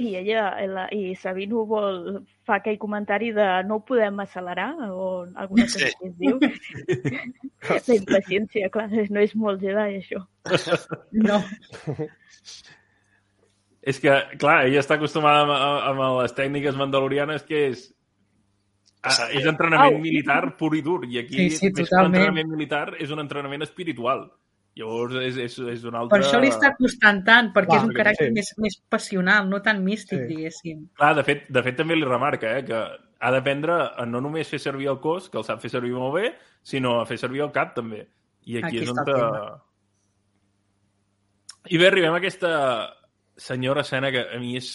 C: I ella, la, i Sabine ho vol, fa aquell comentari de no ho podem accelerar, o alguna cosa
B: Sí.
C: que es diu. <laughs> La impaciència, clar, no és molt Jedi, això.
E: No. <laughs>
A: És que, clar, ella està acostumada amb, amb les tècniques mandalorianes que és a, és entrenament
C: Au.
A: militar pur i dur. I aquí,
E: Sí, sí,
A: més que un
E: totalment.
A: entrenament militar, és un entrenament espiritual. Llavors és, és, és un altre...
E: Per això li està costant tant, perquè
D: Clar,
E: és un caràcter
D: sí.
E: més, més passional, no tan místic,
D: Sí.
E: diguéssim.
A: Clar, de fet, de fet també li remarca eh, que ha d'aprendre a no només fer servir el cos, que el sap fer servir molt bé, sinó a fer servir el cap també. I aquí,
E: Aquí
A: és on... Te... I bé, arribem a aquesta senyora escena que a mi és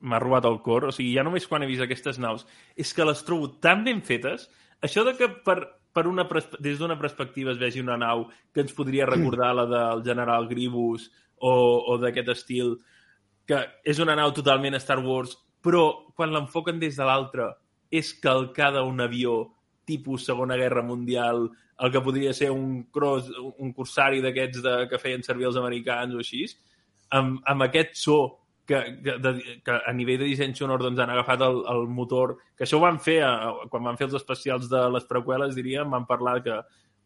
A: m'ha robat el cor. O sigui, ja només quan he vist aquestes naus és que les trobo tan ben fetes. Això de que per, per una, des d'una perspectiva es vegi una nau que ens podria recordar la del general Grievous o, o d'aquest estil, que és una nau totalment Star Wars, però quan l'enfoquen des de l'altra és calcada un avió tipus Segona Guerra Mundial, el que podria ser un, cross, un cursari d'aquests que feien servir els americans o així, amb, amb aquest so que, que, de, que a nivell de disseny sonor doncs, han agafat el, el motor, que això ho van fer a, quan van fer els especials de les preqüeles, diríem, van parlar que,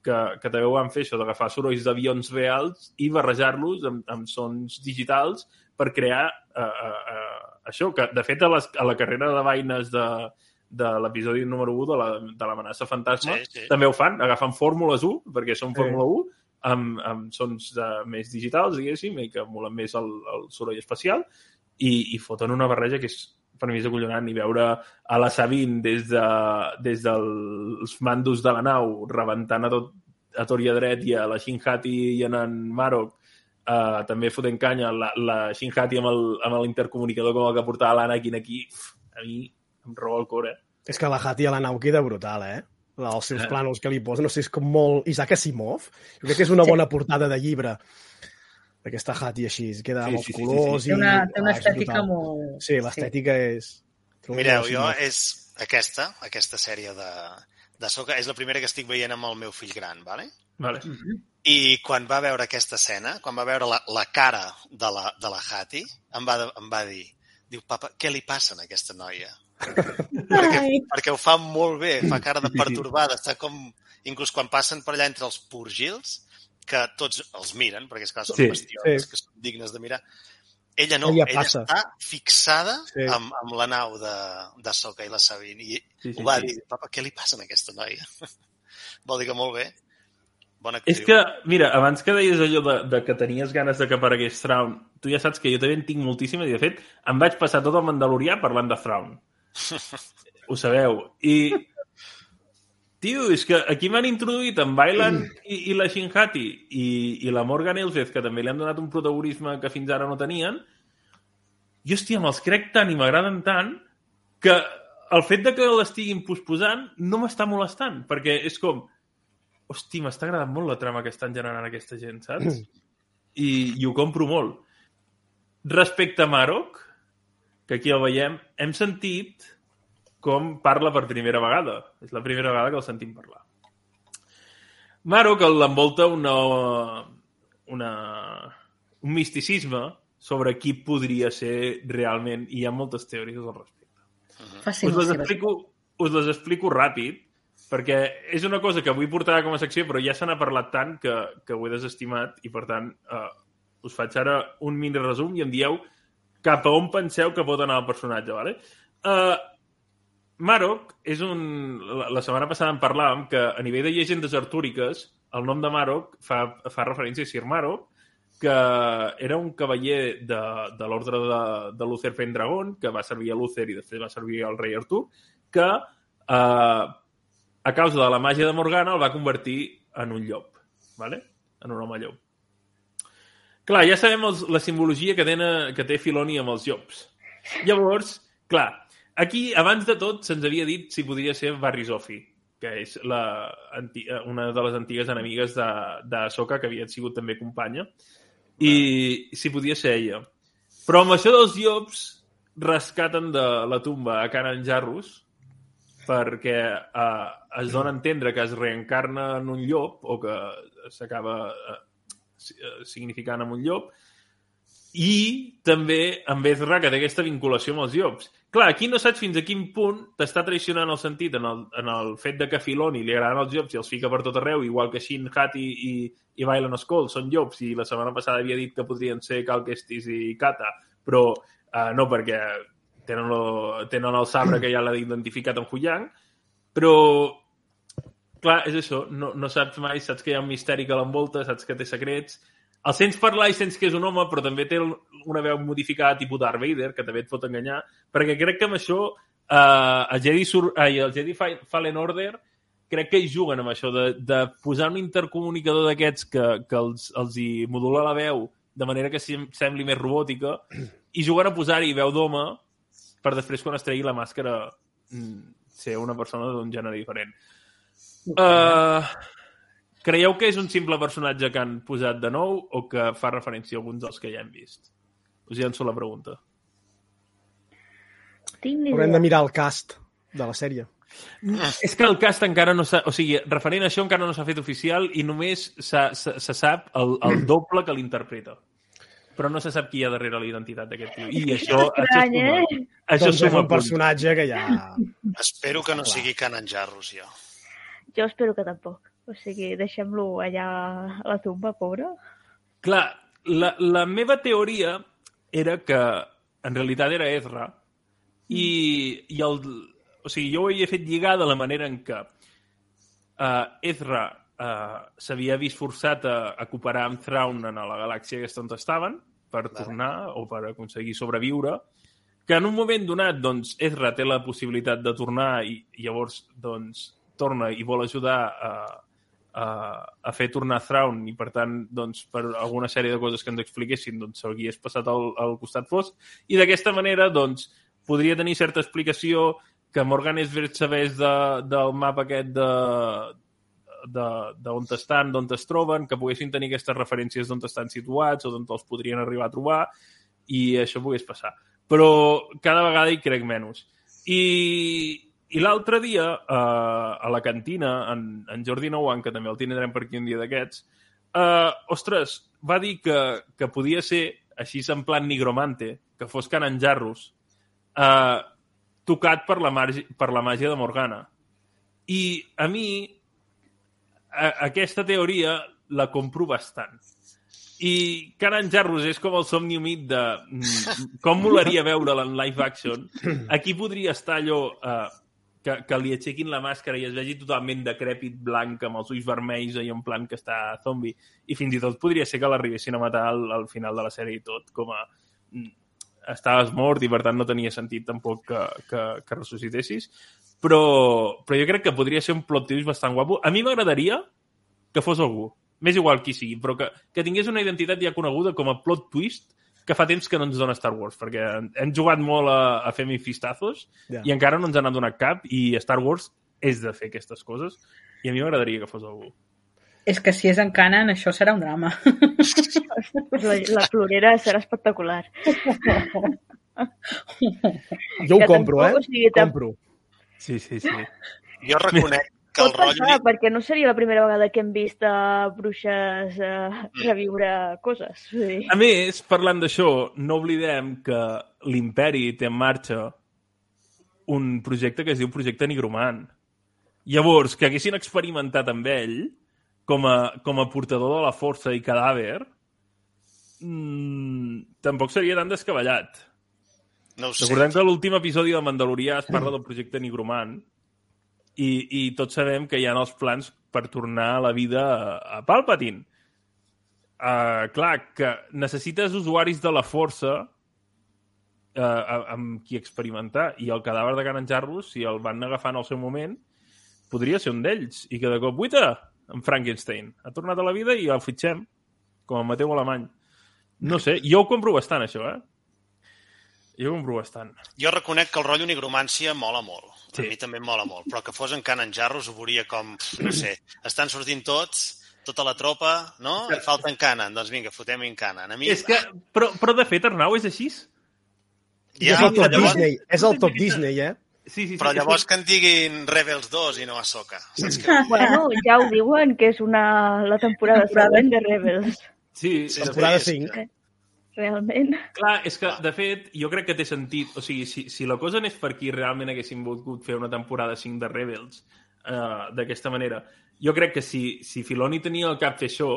A: que, que també ho van fer això, d'agafar sorolls d'avions reals i barrejar-los amb, amb sons digitals per crear uh, uh, uh, això, que de fet a, les, a la carrera de vaines de, de l'episodi número 1 de la- de l'amenaça fantasma
B: Sí, sí.
A: també ho fan, agafen fórmules 1, perquè són
D: Sí.
A: Fórmula 1, amb, amb sons de, més digitals, diguéssim, i que emulen més el, el soroll espacial, i, i foten una barreja que és per mi és acollonant i veure a la Sabine des, de, des dels mandos de la nau rebentant a tot a tor i a dret i a la Shinhati i en en Marok uh, també fotent canya la, la Shinhati amb l'intercomunicador com el que portava l'Anakin aquí uf, a mi em roba el cor, eh?
D: És que la Hati a la nau queda brutal, eh? Els seus
A: Eh.
D: plànols que li posen, no sé, és com molt Isaac Asimov. Jo crec que és una bona portada de llibre d'aquesta Hati així, queda
A: Sí,
D: amb els
A: sí, sí, sí,
D: colors
A: sí.
E: Té una,
D: i...
E: té una
D: Ah,
E: estètica molt...
D: Sí, l'estètica és...
B: Mireu, jo és aquesta, aquesta sèrie de, de Soca, és la primera que estic veient amb el meu fill gran, vale?
A: Vale.
B: I quan va veure aquesta escena, quan va veure la, la cara de la, de la Hati, em va, em va dir, diu, papa, què li passa a aquesta noia? Perquè, perquè ho fa molt bé, fa cara de pertorbada, està com... Inclús quan passen per allà entre els purgils, que tots els miren, perquè és clar, són
A: Sí,
B: bastions
D: sí.
B: que són dignes de mirar, ella no,
D: Ella
B: ella,
D: passa.
B: està fixada
D: Sí.
B: amb, amb la nau de, de Soca i la Sabine, i
A: Sí, sí,
B: ho va
A: sí.
B: dir, papa, què li passa a aquesta noia? <laughs> Vol dir que molt bé. Bona
A: És
B: actriu.
A: que, mira, abans que deies allò de, de que tenies ganes de que aparegués Thrawn, tu ja saps que jo també en tinc moltíssimes i, de fet, em vaig passar tot el Mandalorià parlant de Thrawn. Ho sabeu. I, tio, és que aquí m'han introduït en Bailan i, i la Shinhati i, i la Morgan Elsbeth, que també li han donat un protagonisme que fins ara no tenien, jo, hòstia, me'ls crec tant i m'agraden tant que el fet de que l'estiguin posposant no m'està molestant, perquè és com, hosti, m'està agradant molt la trama que estan generant aquesta gent, saps? I, i ho compro molt. Respecte a Marok, que aquí el veiem, hem sentit com parla per primera vegada. És la primera vegada que el sentim parlar. Marok l'envolta una, una, un misticisme sobre qui podria ser realment, i hi ha moltes teories al respecte. Us les, explico, us les explico ràpid, perquè és una cosa que vull portar com a secció, però ja se n'ha parlat tant que, que ho he desestimat i, per tant, eh, us faig ara un mini resum i em dieu cap a on penseu que pot anar el personatge, vale? Uh, Marok és un... La, la setmana passada en parlàvem que a nivell de llegendes artúriques el nom de Marok fa, fa referència a Sir Marok, que era un cavaller de, de l'ordre de, de Luther Pendragon, que va servir a Luther i després va servir al rei Artur, que eh, a causa de la màgia de Morgana el va convertir en un llop, ¿vale? en un home llop. Clar, ja sabem els, la simbologia que, tena, que té Filoni amb els llops. Llavors, clar, aquí, abans de tot, se'ns havia dit si podria ser Barry Zofi, que és la, anti, una de les antigues enemigues de, de Soka, que havia sigut també companya, i si podia ser ella. Però amb això dels llops rescaten de la tumba a Kanan Jarrus perquè eh, es dona a entendre que es reencarna en un llop o que s'acaba eh, eh, significant amb un llop i també amb Ezra que té aquesta vinculació amb els llops. Clar, aquí no saps fins a quin punt t'està traicionant el sentit en el, en el fet de que Filoni li agraden els llops i els fica per tot arreu, igual que Shin Hati i, i Bailan Skull són llops i la setmana passada havia dit que podrien ser Cal Kestis i Kata, però eh, no perquè tenen, lo, tenen el sabre que ja l'ha identificat en Huyang, però clar, és això, no, no saps mai, saps que hi ha un misteri que l'envolta, saps que té secrets, el sents parlar i sents que és un home, però també té una veu modificada tipus Darth Vader, que també et pot enganyar, perquè crec que amb això eh, el Jedi, Sur ai, el Jedi Fallen Order crec que hi juguen amb això, de, de posar un intercomunicador d'aquests que, que els, els hi modula la veu de manera que sembli més robòtica i juguen a posar-hi veu d'home per després, quan es tregui la màscara, mm, ser una persona d'un gènere diferent. Uh, creieu que és un simple personatge que han posat de nou o que fa referència a alguns dels que ja hem vist? Us llenço la pregunta.
D: Haurem de mirar el cast de la sèrie.
A: És que el cast encara no s'ha... O sigui, referent a això encara no s'ha fet oficial i només se, se, se sap el, el <clears throat> doble que l'interpreta. Però no se sap qui hi ha darrere la identitat d'aquest tio. I això,
C: estrany,
A: això,
C: eh?
A: això
D: doncs és un personatge que ja...
B: Espero que no sigui Canan Jarrus, jo.
C: Jo espero que tampoc. O sigui, deixem-lo allà a la tumba, pobre.
A: Clar, la, la meva teoria era que en realitat era Ezra i, i el, o sigui, jo ho havia fet lligar de la manera en què uh, Ezra uh, s'havia vist forçat a, a cooperar amb Thrawn en la galàxia aquesta on estaven per vale. tornar o per aconseguir sobreviure, que en un moment donat doncs, Ezra té la possibilitat de tornar i, i llavors doncs, torna i vol ajudar a, a, a fer tornar Thrawn i, per tant, doncs, per alguna sèrie de coses que ens expliquessin, doncs, s'hagués passat al, al costat fosc. I d'aquesta manera, doncs, podria tenir certa explicació que Morgan Esbert sabés de, del mapa aquest de, d'on estan, d'on es troben, que poguessin tenir aquestes referències d'on estan situats o d'on els podrien arribar a trobar i això pogués passar. Però cada vegada hi crec menys. I, i l'altre dia, eh, a la cantina, en, en Jordi Nouan, que també el tindrem per aquí un dia d'aquests, eh, ostres, va dir que, que podia ser, així en plan nigromante, que fos Canan Jarrus, eh, tocat per la, margi, per la màgia de Morgana. I a mi a, aquesta teoria la compro bastant. I Karan Jarrus és com el somni humit de mm, com molaria veure'l en live action. Aquí podria estar allò eh, que, que li aixequin la màscara i es vegi totalment decrèpit blanc amb els ulls vermells i en plan que està zombi. I fins i tot podria ser que l'arribessin a matar al, al final de la sèrie i tot, com a mm, estaves mort i per tant no tenia sentit tampoc que, que, que ressuscitessis però, però jo crec que podria ser un plot twist bastant guapo. A mi m'agradaria que fos algú, més igual qui sigui, però que, que tingués una identitat ja coneguda com a plot twist que fa temps que no ens dona Star Wars, perquè hem jugat molt a, a fer mifistazos yeah. i encara no ens han donat cap i Star Wars és de fer aquestes coses i a mi m'agradaria que fos algú.
E: És que si és en Canan, això serà un drama.
C: La, la florera serà espectacular.
D: Jo ho compro, eh? O sigui, compro.
A: Sí, sí, sí.
B: Jo reconec que el rotllo...
C: Passar, perquè no seria la primera vegada que hem vist uh, bruixes uh, reviure coses. Sí.
A: A més, parlant d'això, no oblidem que l'imperi té en marxa un projecte que es diu Projecte Nigromant. Llavors, que haguessin experimentat amb ell, com a, com a portador de la força i cadàver, mmm, tampoc seria tan descabellat.
B: No ho sé.
A: Recordem que l'últim episodi de Mandalorià es parla del projecte Nigromant i, i tots sabem que hi ha els plans per tornar a la vida a, a Palpatine. Uh, clar, que necessites usuaris de la força uh, amb qui experimentar i el cadàver de Canan Jarrus, si el van agafar en el seu moment, podria ser un d'ells. I que de cop, uita, en Frankenstein. Ha tornat a la vida i el fitxem, com a Mateu Alemany. No sé, jo ho compro bastant, això, eh? Jo ho compro bastant.
B: Jo reconec que el rotllo nigromància mola molt. Sí. A mi també mola molt. Però que fos en Canan Jarros ho veuria com, no sé, estan sortint tots, tota la tropa, no? I falta en Canan. Doncs vinga, fotem en Canan. A mi...
A: És que, però, però de fet, Arnau, és així?
D: Ja, és el top llavors... Disney, és el top Disney, eh?
B: Sí, sí, sí, Però llavors que... que en diguin Rebels 2 i no Ahsoka. Saps
C: que... Bueno, ja ho diuen, que és una, la temporada següent de Rebels.
A: Sí,
D: sí temporada 5.
C: Realment.
A: Clar, és que, de fet, jo crec que té sentit. O sigui, si, si la cosa anés per aquí, realment haguéssim volgut fer una temporada 5 de Rebels uh, d'aquesta manera. Jo crec que si, si Filoni tenia al cap fer això,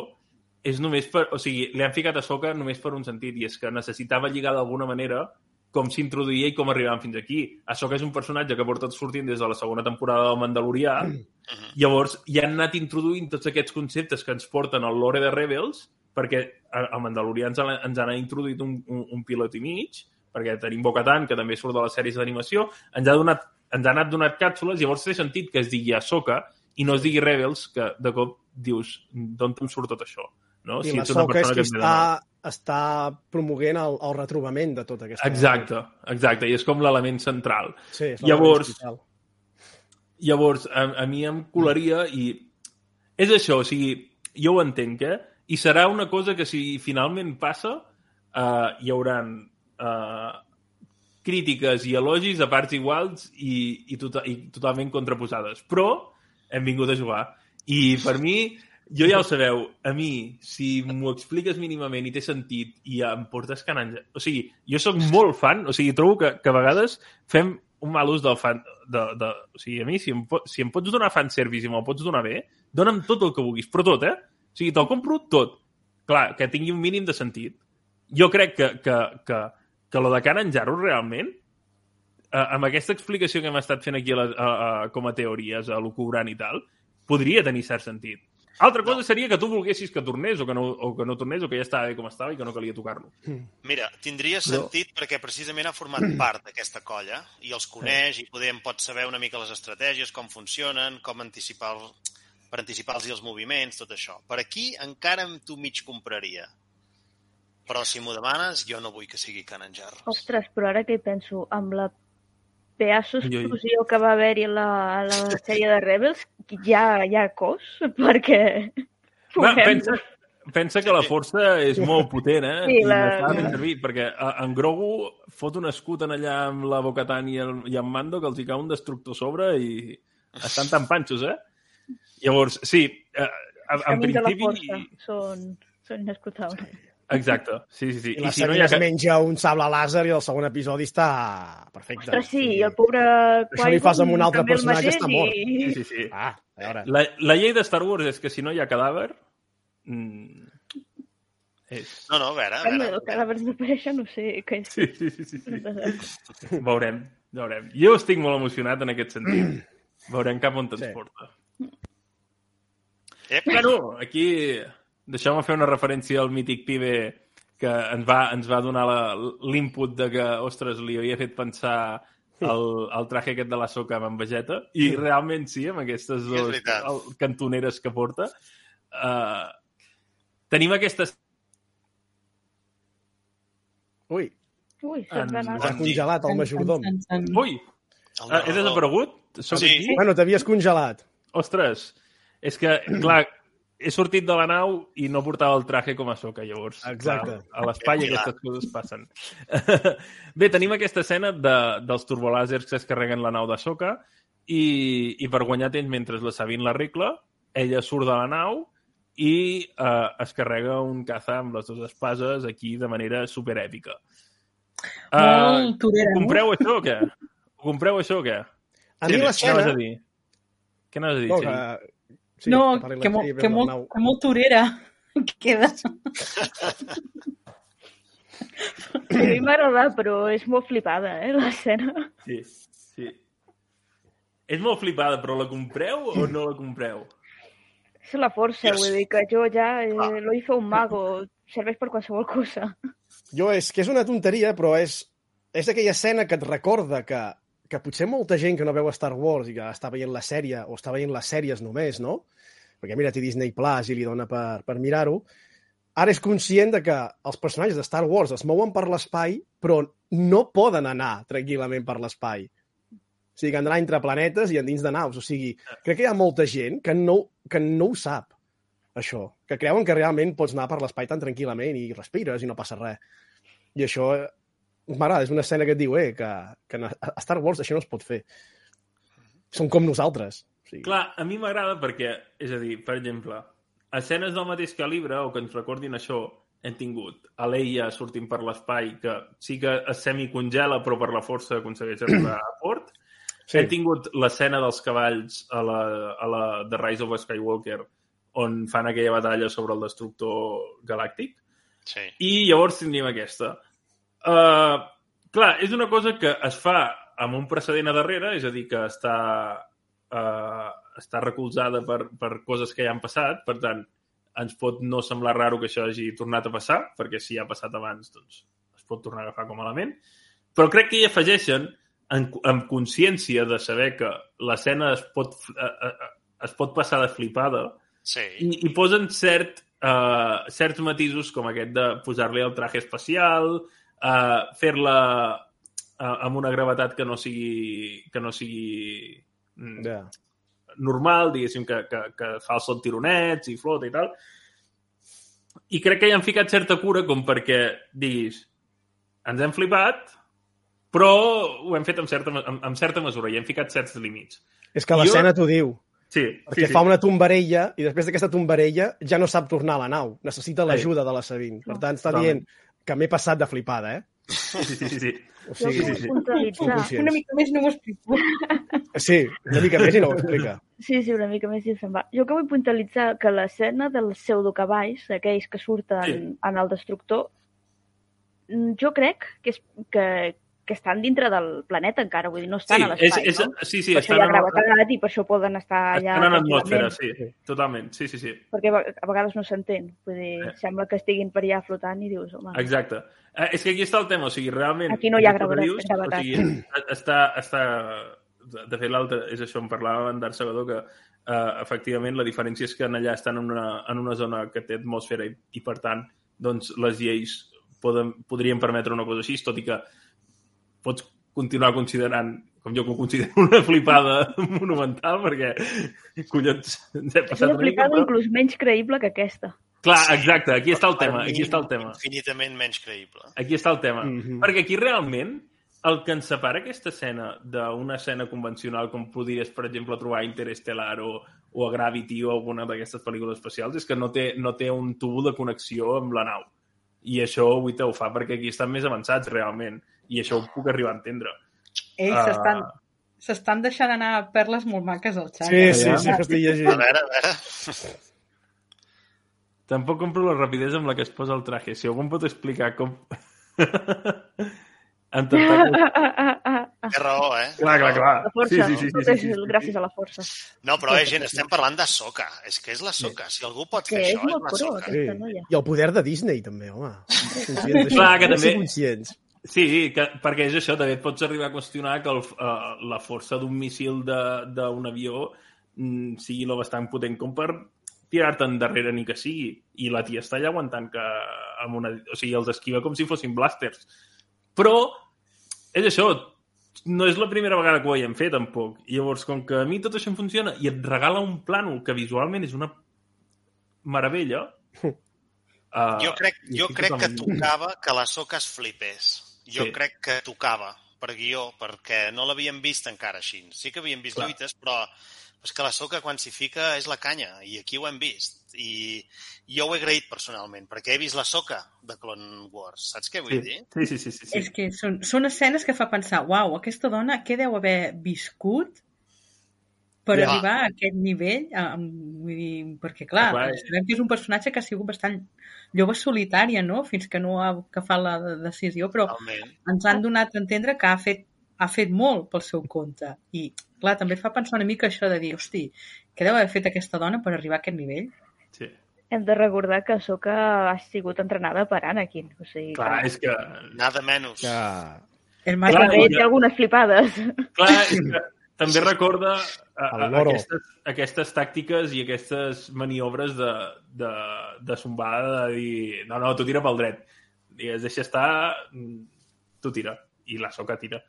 A: és només per... O sigui, li han ficat a soca només per un sentit, i és que necessitava lligar d'alguna manera com s'introduïa i com arribàvem fins aquí. Això que és un personatge que porta sortint des de la segona temporada del Mandalorià,
B: Mhm.
A: llavors ja han anat introduint tots aquests conceptes que ens porten al lore de Rebels, perquè a, Mandalorià ens, ha- ens han introduït un, un, un pilot i mig, perquè tenim Bo-Katan, que també surt de les sèries d'animació, ens ha donat ens ha anat donat càpsules, llavors té sentit que es digui Ahsoka i no es digui Rebels, que de cop dius, d'on em surt tot això? No?
D: I
A: Si ets una
D: és
A: persona
D: qui
A: que nou.
D: està, està promoguent el, el retrobament de tota aquesta...
A: Exacte, exacte, i és com l'element central.
D: Sí, és
A: Llavors-
D: l'element
A: Llavors, a, a mi em colaria i... És això, o sigui, jo ho entenc, eh? I serà una cosa que si finalment passa, uh, hi hauran uh, crítiques i elogis a parts iguals i, i, tota, i totalment contraposades. Però hem vingut a jugar. I per mi, jo ja ho sabeu, a mi, si m'ho expliques mínimament i té sentit i em portes canant... O sigui, jo sóc molt fan, o sigui, trobo que, que a vegades fem un mal ús del fan... De, de, o sigui, a mi, si em, po- si em pots donar fanservice i me'l pots donar bé, dona'm tot el que vulguis, però tot, eh? O sigui, te'l compro tot. Clar, que tingui un mínim de sentit. Jo crec que, que, que, que lo de Canon Jarro realment, eh, amb aquesta explicació que hem estat fent aquí a la, a, a, com a teories, a l'ocubrant i tal, podria tenir cert sentit. Altra cosa seria que tu volguessis que tornés o que, no, o que no tornés o que ja estava bé com estava i que no calia tocar-lo.
B: Mira, tindria sentit perquè precisament ha format part d'aquesta colla i els coneix i podem pot saber una mica les estratègies, com funcionen, com anticipar per anticipar-los els moviments, tot això. Per aquí encara tu mig compraria. Però si m'ho demanes, jo no vull que sigui Cananjar.
C: Ostres, però ara que hi penso, amb la pedaço
A: Ui, ui.
C: explosió que va haver-hi a la, a la sèrie de Rebels, ja hi ha cos, perquè...
A: Va, pensa, pensa que la força és molt potent, eh?
C: Sí,
A: I
C: la-
A: l'està fent servir, perquè eh, en Grogu fot un escut en allà amb la Bocatan i, el, i en Mando que els hi cau un destructor a sobre i estan tan panxos, eh? Llavors, sí, eh, en, en
C: camins de la
A: principi...
C: força són, són inescrutables.
A: Exacte, sí, sí, sí.
D: I la
A: si no hi ha...
D: es menja un sable làser i el segon episodi està perfecte.
C: Ostres, sí, i el pobre
D: Això li fas amb un altre personatge,
C: mateix
D: està mort.
C: I...
A: Sí, sí, sí.
D: Ah, a veure.
A: La, la llei de Star Wars és que si no hi ha cadàver... Mm, és...
B: No, no, a veure, a veure.
C: el cadàver desapareix, no sé què és.
A: Sí, sí, sí, sí, sí. Veurem, veurem. Jo estic molt emocionat en aquest sentit. <clears throat> Veurem cap on ens
D: Sí.
A: porta.
B: Ep,
A: Bueno, aquí deixeu-me fer una referència al mític pibe que ens va, ens va donar la- l'input de que, ostres, li havia fet pensar el, el traje aquest de la soca amb en Vegeta, i realment sí, amb aquestes dues el, cantoneres que porta. Uh, tenim aquestes...
D: Ui,
C: Ui.
A: En-
D: s'ha congelat el majordom.
A: Ui,
B: el
A: uh, he desaparegut? Soc
B: Sí.
A: aquí?
D: Bueno, t'havies congelat.
A: Ostres, és que, clar, he sortit de la nau i no portava el traje com a soca, llavors.
D: Exacte.
A: Clar, a l'espai aquestes coses passen. <laughs> Bé, tenim aquesta escena de, dels turbolàsers que es carreguen la nau de soca i, i per guanyar temps mentre la Sabine l'arregla, ella surt de la nau i eh, es carrega un caza amb les dues espases aquí de manera superèpica. Uh,
E: no?
A: compreu això o què? Ho compreu això o què?
D: A mi
B: Sí,
A: Què
D: l'escena...
A: anaves a dir? Què anaves a dir,
D: No, que... Sí,
E: no,
D: la
E: que, mo, que, molt, que molt torera <laughs> queda.
C: A mi m'ha agradat, però és molt flipada, eh, l'escena.
A: Sí, sí. És molt flipada, però la compreu o no la compreu?
C: És la força,
B: Yes.
C: vull dir que jo ja eh,
B: Clar.
C: lo hice un mago, serveix per qualsevol cosa.
D: Jo és que és una tonteria, però és, és aquella escena que et recorda que, que potser molta gent que no veu Star Wars i que està veient la sèrie o està veient les sèries només, no? Perquè mira, té Disney Plus i li dona per, per mirar-ho. Ara és conscient de que els personatges de Star Wars es mouen per l'espai, però no poden anar tranquil·lament per l'espai. O sigui, que han d'anar entre planetes i endins de naus. O sigui, crec que hi ha molta gent que no, que no ho sap, això. Que creuen que realment pots anar per l'espai tan tranquil·lament i respires i no passa res. I això eh, m'agrada, és una escena que et diu, eh, que, que a Star Wars això no es pot fer. Són com nosaltres. Sigui,
A: Clar, a mi m'agrada perquè, és a dir, per exemple, escenes del mateix calibre o que ens recordin això, hem tingut a Leia sortint per l'espai, que sí que es semicongela, però per la força aconsegueix arribar a port. <clears throat> Sí. Hem tingut l'escena dels cavalls a la, a la The Rise of Skywalker, on fan aquella batalla sobre el destructor galàctic.
B: Sí.
A: I llavors tindríem aquesta. Uh, Clar, és una cosa que es fa amb un precedent a darrere, és a dir, que està, uh, està recolzada per, per coses que ja han passat, per tant, ens pot no semblar raro que això hagi tornat a passar, perquè si ha passat abans, doncs es pot tornar a agafar com a element, però crec que hi afegeixen en, amb consciència de saber que l'escena es, pot, uh, uh, es pot passar de flipada
B: Sí.
A: i, i posen cert, uh, certs matisos com aquest de posar-li el traje espacial, uh, fer-la uh, amb una gravetat que no sigui, que no sigui mm,
D: Ja.
A: normal, diguéssim, que, que, que fa els tironets i flota i tal. I crec que hi han ficat certa cura com perquè diguis ens hem flipat, però ho hem fet amb certa, amb, amb certa mesura i hem ficat certs límits.
D: És que l'escena t'ho diu,
A: Sí,
D: perquè
A: sí,
D: fa
A: sí.
D: una tombarella i després d'aquesta tombarella ja no sap tornar a la nau. Necessita l'ajuda de la Sabine. Per tant, està dient que m'he passat de flipada, eh?
A: Sí, sí, sí, sí.
D: O
C: Jo
D: sigui,
A: sí, sí.
D: conscients.
E: Una mica més no m'ho explico.
D: Sí, una mica més i no ho explica.
C: Sí, sí, una mica més i se'n va. Jo que vull puntualitzar que l'escena dels pseudocavalls, aquells que surten
A: Sí.
C: en el destructor, mm, jo crec que, és, que, que estan dintre del planeta encara, vull dir, no estan
A: Sí,
C: a l'espai,
A: és, és,
C: no?
A: sí, sí,
C: per això
A: estan
C: hi ha
A: en,
C: gravetat i per això poden estar allà...
A: estan en atmosfera, sí, totalment, sí, sí, sí.
C: Perquè a ve- a vegades no s'entén. Vull dir,
A: Eh.
C: sembla que estiguin per allà flotant i dius, home...
A: Exacte. Eh, és que aquí està el tema, o sigui, realment...
C: Aquí no hi ha
A: dius,
C: gravetat.
A: O sigui, està, està... De fet, l'altre, és això, em parlava en Darth Salvador, que eh, efectivament la diferència és que en allà estan en una, en una zona que té atmosfera i, i per tant, doncs, les lleis poden, podrien permetre una cosa així, tot i que pots continuar considerant, com jo que ho considero, una flipada <laughs> monumental, perquè, collons, ens hem
C: És
A: passat
C: una
A: una mica,
C: flipada
A: però...
C: inclús menys creïble que aquesta.
A: Clar, exacte, aquí està el tema,
B: mi,
A: aquí està el tema.
B: Infinitament menys creïble.
A: Aquí està el tema. Mm. -hmm. Perquè aquí realment el que ens separa aquesta escena d'una escena convencional com podries, per exemple, trobar a Interestelar o, o a Gravity o alguna d'aquestes pel·lícules espacials és que no té, no té un tubo de connexió amb la nau. I això avui ho fa perquè aquí estan més avançats realment. I això ho puc arribar a entendre.
E: Ells
A: Ah.
E: s'estan s'estan deixant anar perles molt maques al xat.
D: Sí, sí, sí, que estic
B: A
D: llegint.
B: veure, a veure...
A: Tampoc compro la rapidesa amb la que es posa el traje. Si algú em pot explicar com... <laughs> en tentacles... <laughs>
B: Té raó, eh?
A: Clar, clar, clar.
C: La força,
A: Sí, sí, sí, sí, sí, sí.
C: gràcies a la força.
B: No, però, eh, gent, estem parlant de Soca. És que és la Soca. Si algú pot
C: Que
B: fer això, és la Soca.
D: Sí. I el poder de Disney, també, home.
A: Clar, que també-
D: Conscients.
A: Sí, que, perquè és això, també et pots arribar a qüestionar que el, uh, la força d'un missil de- d'un avió mm, sigui lo bastant potent com per tirar-te endarrere ni que sigui. I la tia està allà aguantant que amb una... O sigui, els esquiva com si fossin blasters. Però és això, no és la primera vegada que ho haiem fet, tampoc. I llavors, com que a mi tot això em funciona i et regala un plànol que visualment és una meravella... Uh,
B: Jo crec, jo crec que tocava que la Soca es flipés. Jo
A: Sí.
B: crec que tocava per guió, perquè no l'havíem vist encara així. Sí que havíem vist
A: Clar.
B: lluites, però és que la Soca quan s'hi fica és la canya, i aquí ho hem vist. I jo ho he agraït personalment, perquè he vist la Soca de Clone Wars. Saps què vull dir?
A: Sí, sí, sí, sí, sí.
E: És que són, són escenes que fa pensar, uau, aquesta dona què deu haver viscut per
B: Ja.
E: arribar a aquest nivell? Amb, vull dir, perquè, clar,
A: Clar,
E: sabem que és un personatge que ha sigut bastant llova solitària, no?, fins que no ha agafat la decisió, però
B: Totalment.
E: ens han donat a entendre que ha fet, ha fet molt pel seu compte. I, clar, també fa pensar una mica això de dir, hosti, què deu haver fet aquesta dona per arribar a aquest nivell?
A: sí.
C: Hem de recordar que Soka ha sigut entrenada per Anakin. O sigui,
A: Clar, és que...
B: Nada menys.
D: Que...
E: El Marc
A: Clar,
C: també
A: ja.
C: té algunes flipades.
A: Clar, és que també recorda a, a, aquestes, aquestes tàctiques i aquestes maniobres de, de, de sombada, de dir, no, no, tu tira pel dret. Digues, deixa estar, mm, tu tira. I la soca tira.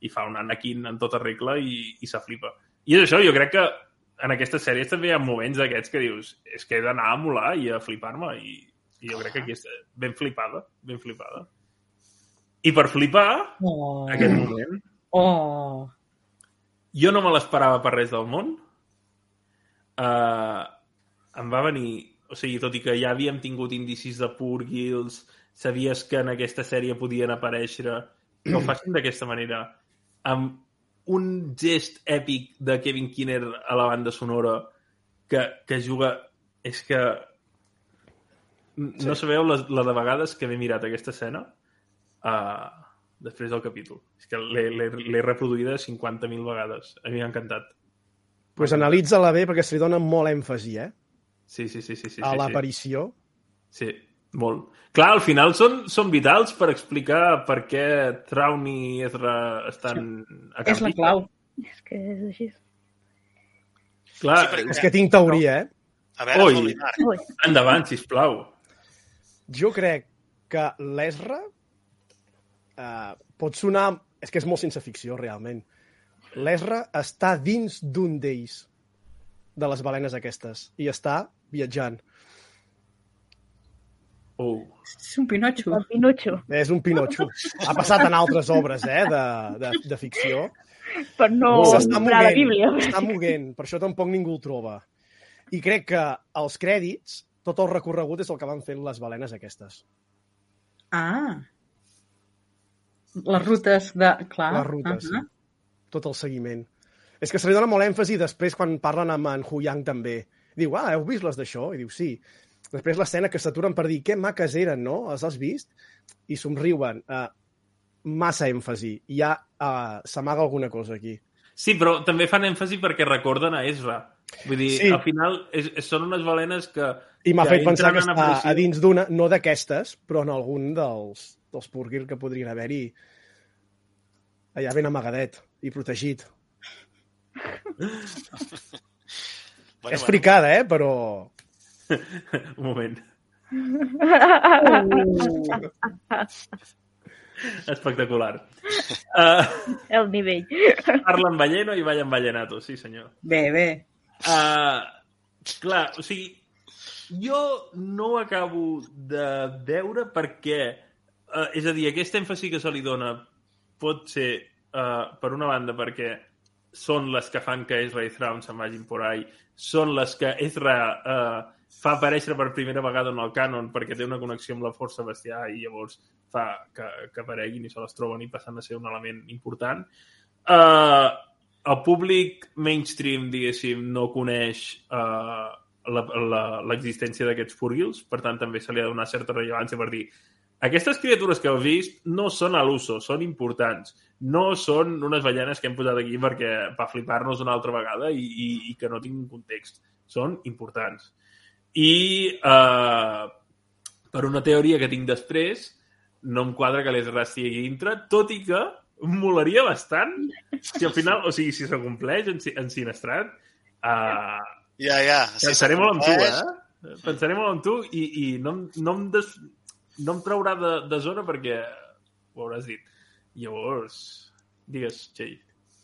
A: I fa un Anakin en tota regla i, i s'aflipa. I és això, jo crec que en aquestes sèries també hi ha moments d'aquests que dius és que he d'anar a molar i a flipar-me i, i jo crec que aquí està ben flipada, ben flipada. I per flipar,
E: Oh,
A: aquest moment,
E: oh.
A: jo no me l'esperava per res del món. Uh, em va venir... O sigui, tot i que ja havíem tingut indicis de Purgils, sabies que en aquesta sèrie podien aparèixer, que ho facin d'aquesta manera, amb un gest èpic de Kevin Kinner a la banda sonora que, que juga... És que... No sabeu la, la de vegades que m'he mirat aquesta escena? Uh, després del capítol. És que l'he- reproduïda 50.000 vegades. A mi m'ha encantat.
D: pues analitza-la bé perquè se li dona molt èmfasi, eh?
A: Sí, sí, sí, sí. sí,
D: a
A: sí,
D: l'aparició.
A: sí. sí, molt. Clar, al final són, són vitals per explicar per què Traun i Ezra estan a
E: És la clau.
C: És que és així.
A: Clar,
B: Sí, perquè-
D: És que tinc teoria, eh?
B: A veure. Marc,
C: Ui,
A: endavant, sisplau.
D: Jo crec que l'Ezra eh, pot sonar... És que és molt sense ficció, realment. L'Ezra està dins d'un d'ells, de les balenes aquestes, i està viatjant.
A: Oh.
E: És un pinotxo.
C: el Pinotxo.
D: És un Pinotxo. Ha passat en altres obres, eh, de, de, de ficció.
C: Per no comprar la Bíblia.
D: Està moguent, per això tampoc ningú el troba. I crec que els crèdits, tot el recorregut és el que van fent les balenes aquestes.
E: Ah. Les rutes de... Clar.
D: Les rutes,
E: Uh -huh.
D: tot el seguiment. És que se li dona molt èmfasi després quan parlen amb en Huyang també. Diu, ah, heu vist les d'això? I diu, sí. Després l'escena que s'aturen per dir, que maques eren, no? Les has vist? I somriuen. Uh, massa èmfasi. Ja uh, s'amaga alguna cosa aquí.
A: Sí, però també fan èmfasi perquè recorden a Ezra. Vull dir,
D: Sí.
A: al final és, és, són unes balenes que...
D: I m'ha
A: que
D: fet pensar que està a dins d'una, no d'aquestes, però en algun dels, dels purgir que podrien haver-hi allà ben amagadet i protegit. <laughs>
B: bueno,
D: és fricada, eh? Però... <laughs>
A: Un moment. Espectacular. <laughs> Uh,
C: El nivell.
A: parlen balleno i ballen ballenato, sí senyor.
E: Bé, bé.
A: Uh, clar, o sigui, jo no ho acabo de veure perquè, uh, és a dir, aquest èmfasi que se li dona pot ser, uh, per una banda, perquè són les que fan que Ezra i Thrawn se'n vagin por ahí, són les que Ezra uh, fa aparèixer per primera vegada en el cànon perquè té una connexió amb la força bestiar i llavors fa que, que apareguin i se les troben i passen a ser un element important. Uh, el públic mainstream, diguéssim, no coneix uh, l'existència d'aquests furgils, per tant també se li ha de donar certa rellevància per dir aquestes criatures que heu vist no són a l'uso, són importants. No són unes ballenes que hem posat aquí perquè per flipar-nos una altra vegada i, i, i que no tinguin context. Són importants. I eh, per una teoria que tinc després, no em quadra que l'Ezra estigui dintre, tot i que em molaria bastant si al final, o sigui, si s'acompleix en, en Sinestrat, uh,
B: Ja, ja.
A: pensaré molt en tu, eh? Pensaré molt en tu i, i no, no, em des, no em traurà de, de zona perquè ho hauràs dit. Llavors, digues, Txell.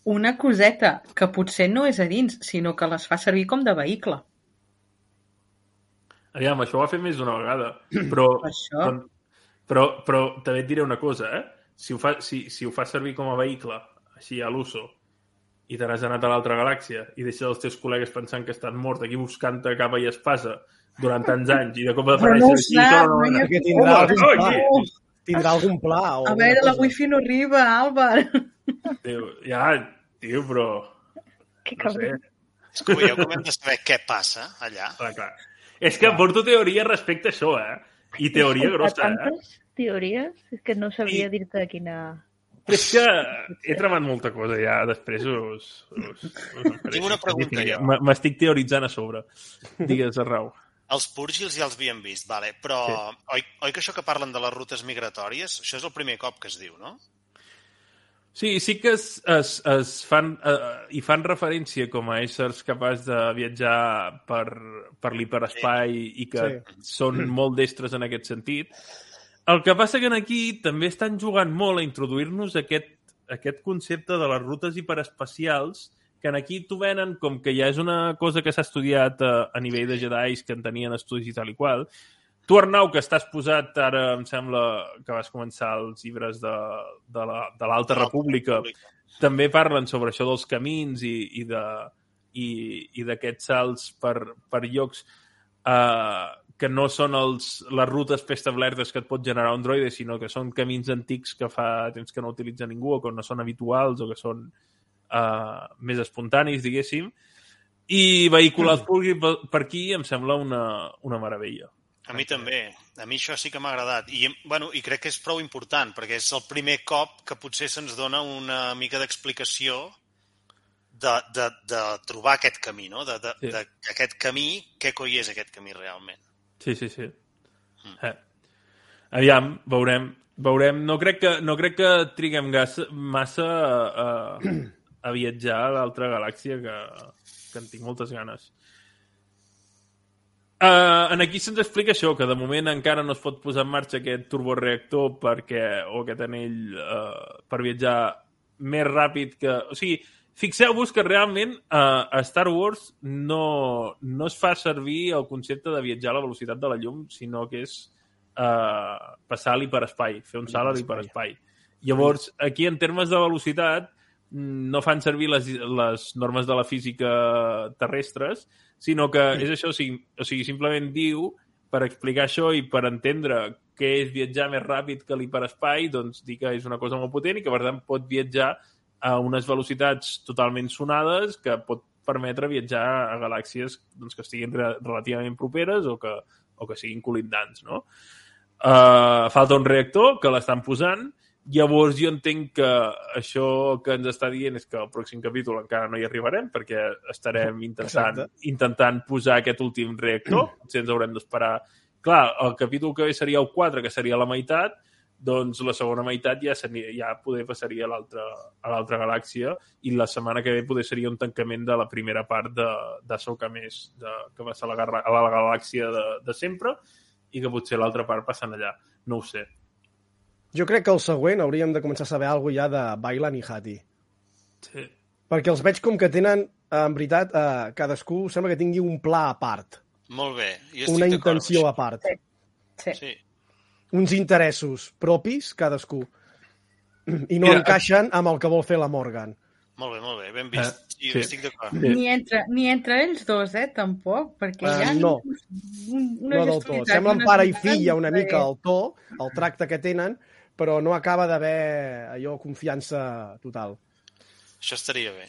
E: Una coseta que potser no és a dins, sinó que les fa servir com de vehicle.
A: Aviam, això ho ha fet més d'una vegada, <clears throat> però,
E: Per això.
A: però, però, però també et diré una cosa, eh? Si ho, fa, si, si ho fas servir com a vehicle, així a l'uso, i te n'has anat a l'altra galàxia i deixes els teus col·legues pensant que estan mort aquí buscant-te capa i espasa durant tants anys i de cop
E: Però
A: apareixes
E: no ho
A: així
E: sap,
A: sola
E: no
A: una-
E: ha
D: Perquè tindrà
A: Oh,
D: algun pla.
A: oi.
D: Tindrà algun pla. O
E: A veure, la wifi no arriba, Àlvar.
A: Tio, ja, tio, però...
C: Que
A: No sé,
C: cabrón.
B: És que veieu com hem de saber què passa allà.
A: clar, clar. És que porto teoria respecte a això, eh? I teoria grossa, eh?
C: Tantes teories és que no sabria
A: I-
C: dir-te de quina...
A: És que he tremat molta cosa ja, després us... us, us <laughs>
B: Tinc una pregunta, jo.
A: M'estic teoritzant a sobre. Digues, Arrau.
B: Els Purgils ja els havíem vist, vale. però
A: Sí.
B: oi, oi que això que parlen de les rutes migratòries, això és el primer cop que es diu, no?
A: Sí, sí que es, es, es fan, eh, hi fan referència com a éssers capaços de viatjar per, per l'hiperespai i que
D: Sí.
A: són <clears throat> molt destres en aquest sentit. El que passa que en aquí també estan jugant molt a introduir-nos aquest, aquest concepte de les rutes hiperespacials que en aquí t'ho venen com que ja és una cosa que s'ha estudiat a, a nivell de Jedis que en tenien estudis i tal i qual. Tu, Arnau, que estàs posat ara, em sembla que vas començar els llibres de, de la- de l'Alta República, també parlen sobre això dels camins i, i de i, i d'aquests salts per, per llocs eh, que no són els, les rutes preestablertes que et pot generar un droide, sinó que són camins antics que fa temps que no utilitza ningú o que no són habituals o que són eh, més espontanis, diguéssim. I vehicular per, per aquí em sembla una, una meravella.
B: A mi també. A mi això sí que m'ha agradat. I, bueno, I crec que és prou important, perquè és el primer cop que potser se'ns dona una mica d'explicació de, de, de trobar aquest camí, no? De, de,
A: Sí.
B: de, aquest camí, què coi és aquest camí realment?
A: Sí, sí, sí. Eh. Aviam, veurem. Veurem. No crec que, no crec que triguem gas, massa a, a, a viatjar a l'altra galàxia, que, que en tinc moltes ganes. Uh, en aquí se'ns explica això, que de moment encara no es pot posar en marxa aquest turboreactor perquè, o aquest anell uh, per viatjar més ràpid que... O sigui, fixeu-vos que realment uh, a Star Wars no, no es fa servir el concepte de viatjar a la velocitat de la llum, sinó que és uh, passar a l'hiperespai, fer un salt a l'hiperespai. Llavors, aquí en termes de velocitat no fan servir les, les normes de la física terrestres, sinó que és això, o sigui, o sigui, simplement diu, per explicar això i per entendre què és viatjar més ràpid que l'hiperespai, doncs dir que és una cosa molt potent i que, per tant, pot viatjar a unes velocitats totalment sonades que pot permetre viatjar a galàxies doncs, que estiguin re relativament properes o que, o que siguin colindants, no? Uh, falta un reactor que l'estan posant Llavors jo entenc que això que ens està dient és que al pròxim capítol encara no hi arribarem perquè estarem intentant,
D: Exacte.
A: intentant posar aquest últim reactor, si ens haurem d'esperar. Clar, el capítol que ve seria el 4, que seria la meitat, doncs la segona meitat ja, seria, ja poder passaria a l'altra galàxia i la setmana que ve poder seria un tancament de la primera part de, de Soca més, de, que va ser a la, a la galàxia de, de sempre i que potser l'altra part passant allà. No ho sé.
D: Jo crec que el següent hauríem de començar a saber alguna ja de Bailan i Hati.
A: Sí.
D: Perquè els veig com que tenen, eh, en veritat, eh, cadascú sembla que tingui un pla a part,
B: Molt bé. Jo estic
D: una intenció a part,
E: Sí.
B: Sí.
D: uns interessos propis, cadascú. <clears throat> I no
A: Mira,
D: encaixen amb el que vol fer la Morgan.
B: Molt bé, molt bé. Ben vist.
A: Eh,
B: Sí,
A: sí.
B: estic d'acord.
A: Sí.
E: Ni, entre, ni entre ells dos, eh, tampoc, perquè
D: Eh,
E: hi ha
D: no.
E: un, una
D: No del tot. Semblen pare i filla una mica el to, el tracte que tenen, però no acaba d'haver allò confiança total.
B: Això estaria bé.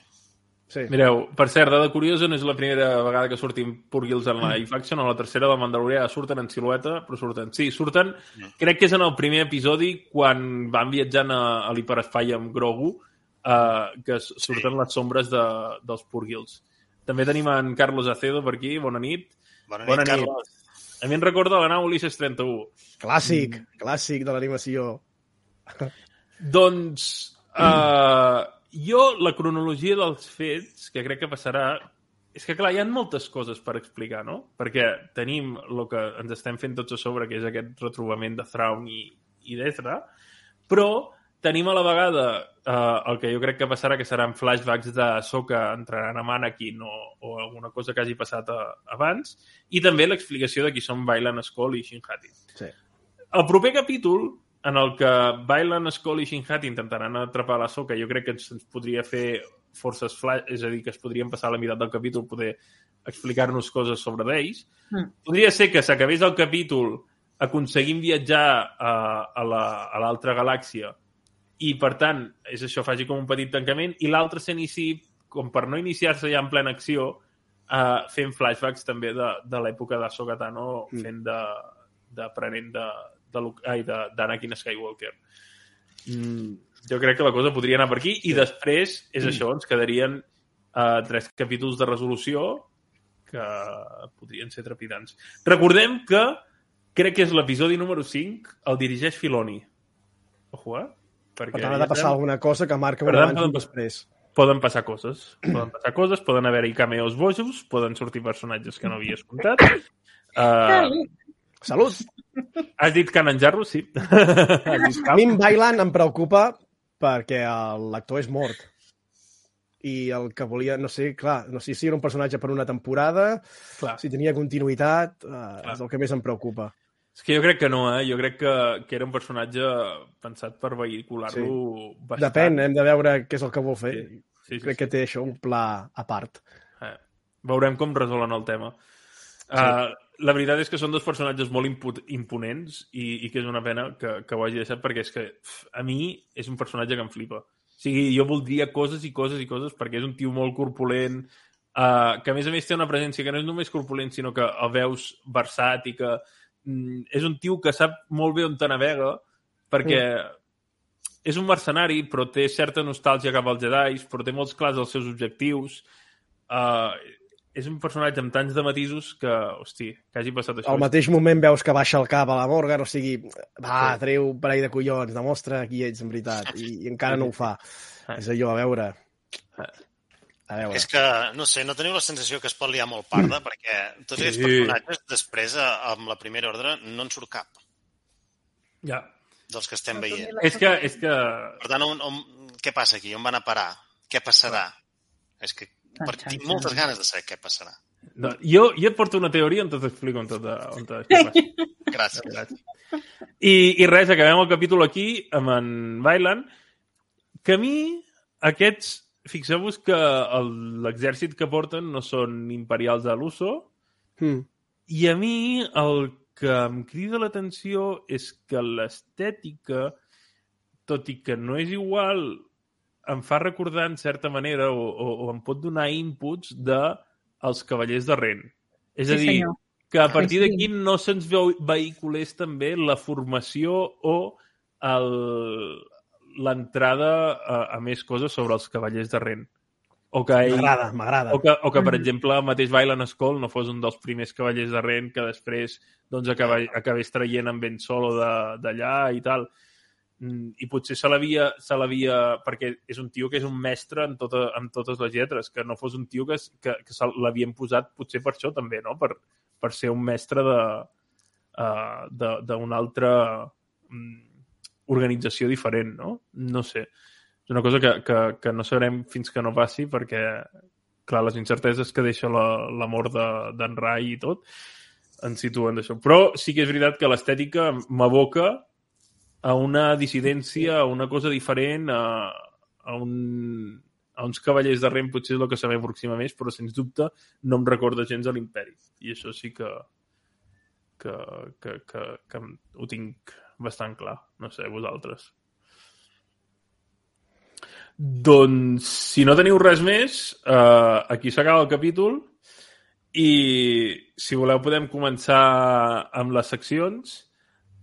D: Sí.
A: Mireu, per cert, dada curiosa, no és la primera vegada que sortim Purgils en live action, o la tercera del Mandalorià surten en silueta, però surten. Sí, surten, crec que és en el primer episodi, quan van viatjant a, a l'hiperespai amb Grogu, uh, que surten les sombres de, dels Purgils. També tenim en Carlos Acedo per aquí, bona nit.
B: Bona nit,
A: Bona nit.
B: Carlos.
A: A mi em recorda la nau Ulisses 31.
D: Clàssic, clàssic de l'animació. <laughs>
A: Doncs uh, jo, la cronologia dels fets, que crec que passarà, és que, clar, hi ha moltes coses per explicar, no? Perquè tenim el que ens estem fent tots a sobre, que és aquest retrobament de Thrawn i, i d'Ezra, però tenim a la vegada eh, el que jo crec que passarà, que seran flashbacks de Soka entrarant amb Anakin o, o alguna cosa que hagi passat a, abans, i també l'explicació de qui són Bailan Skoll i Shin Hati.
D: Sí.
A: El proper capítol, en el que Bailan Skoll i Shin Hati intentaran atrapar la Soka, jo crec que ens, ens podria fer forces flash, és a dir, que es podrien passar a la meitat del capítol poder explicar-nos coses sobre d'ells.
E: Mm.
A: Podria ser que s'acabés el capítol aconseguim viatjar a, a la- a l'altra galàxia i, per tant, és això, faci com un petit tancament, i l'altre s'inici, com per no iniciar-se ja en plena acció, uh, fent flashbacks també de, de l'època de Sogatano,
D: Mm.
A: fent de d'aprenent de, de, Luke- ai, de- d'Anakin Skywalker. Mm, jo crec que la cosa podria anar per aquí i després, és això, ens quedarien uh, tres capítols de resolució que podrien ser trepidants. Recordem que crec que és l'episodi número 5, el dirigeix Filoni. Ojo, eh? Perquè
D: Per tant, ha de passar alguna cosa que marca un abans i
A: poden
D: després.
A: poden passar coses. Poden passar coses, poden haver-hi cameos bojos, poden sortir personatges que no havies comptat. Uh,
D: Salut!
A: has dit Canan Jarro? Sí. <laughs>
D: A mi en Bailan em preocupa perquè el- l'actor és mort. I el que volia, no sé, clar, no sé si era un personatge per una temporada,
A: Clar.
D: si tenia continuïtat, uh, és el que més em preocupa.
A: És que jo crec que no, eh? Jo crec que, que era un personatge pensat per vehicular-lo sí. bastant.
D: Depèn, hem de veure què és el que vol fer.
A: Sí, sí, sí,
D: Crec que té això un pla a part.
A: Eh, veurem com resolen el tema. Sí. Uh, la veritat és que són dos personatges molt impu- imponents i, i que és una pena que, que ho hagi deixat perquè és que pf, a mi és un personatge que em flipa. O sigui, jo voldria coses i coses i coses perquè és un tio molt corpulent, uh, que a més a més té una presència que no és només corpulent, sinó que el veus versat i que mm, és un tio que sap molt bé on te navega, perquè és un mercenari, però té certa nostàlgia cap als Jedi, però té molts clars els seus objectius. Uh, és un personatge amb tants de matisos que, hosti, que hagi passat això.
D: Al mateix moment veus que baixa el cap a la Morgan, o sigui, va,
A: Sí.
D: treu un parell de collons, demostra qui ets en veritat, i, i encara no ho fa. És allò, a veure... A veure...
B: És que, no sé, no teniu la sensació que es pot liar molt parda, perquè tots aquests
A: Sí.
B: personatges, després, a- amb la primera ordre, no en surt cap
A: Ja.
B: dels que estem veient.
A: És que, és que
B: Per tant, on, on, què passa aquí? On van a parar? Què passarà? És que per,
E: Xan,
B: tinc
E: xan,
B: moltes ganes de saber què passarà.
A: no, jo, jo et porto una teoria on t'explico on tot, on tot això passa.
B: Gràcies.
A: Gràcies. I, I res, acabem el capítol aquí amb en Bailan, que a mi aquests... Fixeu-vos que el- l'exèrcit que porten no són imperials de l'USO,
D: Mm.
A: i a mi el que em crida l'atenció és que l'estètica, tot i que no és igual, em fa recordar en certa manera o, o, o em pot donar inputs de els cavallers de Ren. És a
E: Sí,
A: dir,
E: senyor.
A: que a partir
E: sí.
A: d'aquí no se'ns veu vehiculés també la formació o el- l'entrada a, a més coses sobre els cavallers de Ren. O que ell,
D: M'agrada, m'agrada.
A: o que, o que per
E: Mhm.
A: exemple, el mateix Bailan Skull no fos un dels primers cavallers de Ren que després doncs, acaba, acabés traient en Ben Solo de- d'allà i tal. Mm, I potser se l'havia... se perquè és un tio que és un mestre en, tota, en totes les lletres, que no fos un tio que, que, que l'havien posat potser per això també, no? Per, per ser un mestre de uh, d'una altra mm, organització diferent, no? No sé. És una cosa que, que, que no sabrem fins que no passi perquè, clar, les incerteses que deixa la, la mort de- d'en de, Rai i tot ens situen d'això. Però sí que és veritat que l'estètica m'aboca a una dissidència, a una cosa diferent, a, a, un, a uns cavallers de Ren potser és el que se m'aproxima més, però sens dubte no em recorda gens a l'imperi. I això sí que, que, que, que, que ho tinc bastant clar. No sé, vosaltres. Doncs, si no teniu res més, eh, aquí s'acaba el capítol i si voleu podem començar amb les seccions.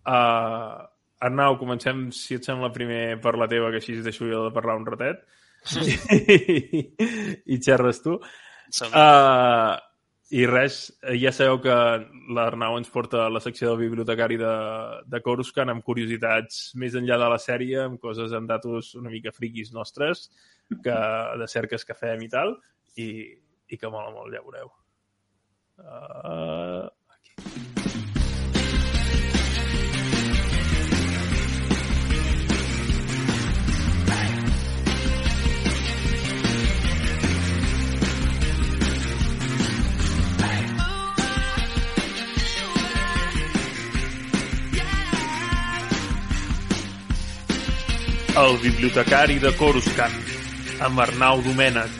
A: Uh, Arnau, comencem, si et sembla, primer per la teva, que així deixo jo de parlar un ratet. I, <laughs> i xerres tu. Uh, I res, ja sabeu que l'Arnau ens porta a la secció del bibliotecari de, de Coruscant amb curiositats més enllà de la sèrie, amb coses, amb datos una mica friquis nostres, que, de cerques que fem i tal, i, i que mola molt, ja veureu. Uh, El bibliotecari de Coruscant, amb Arnau Domènech.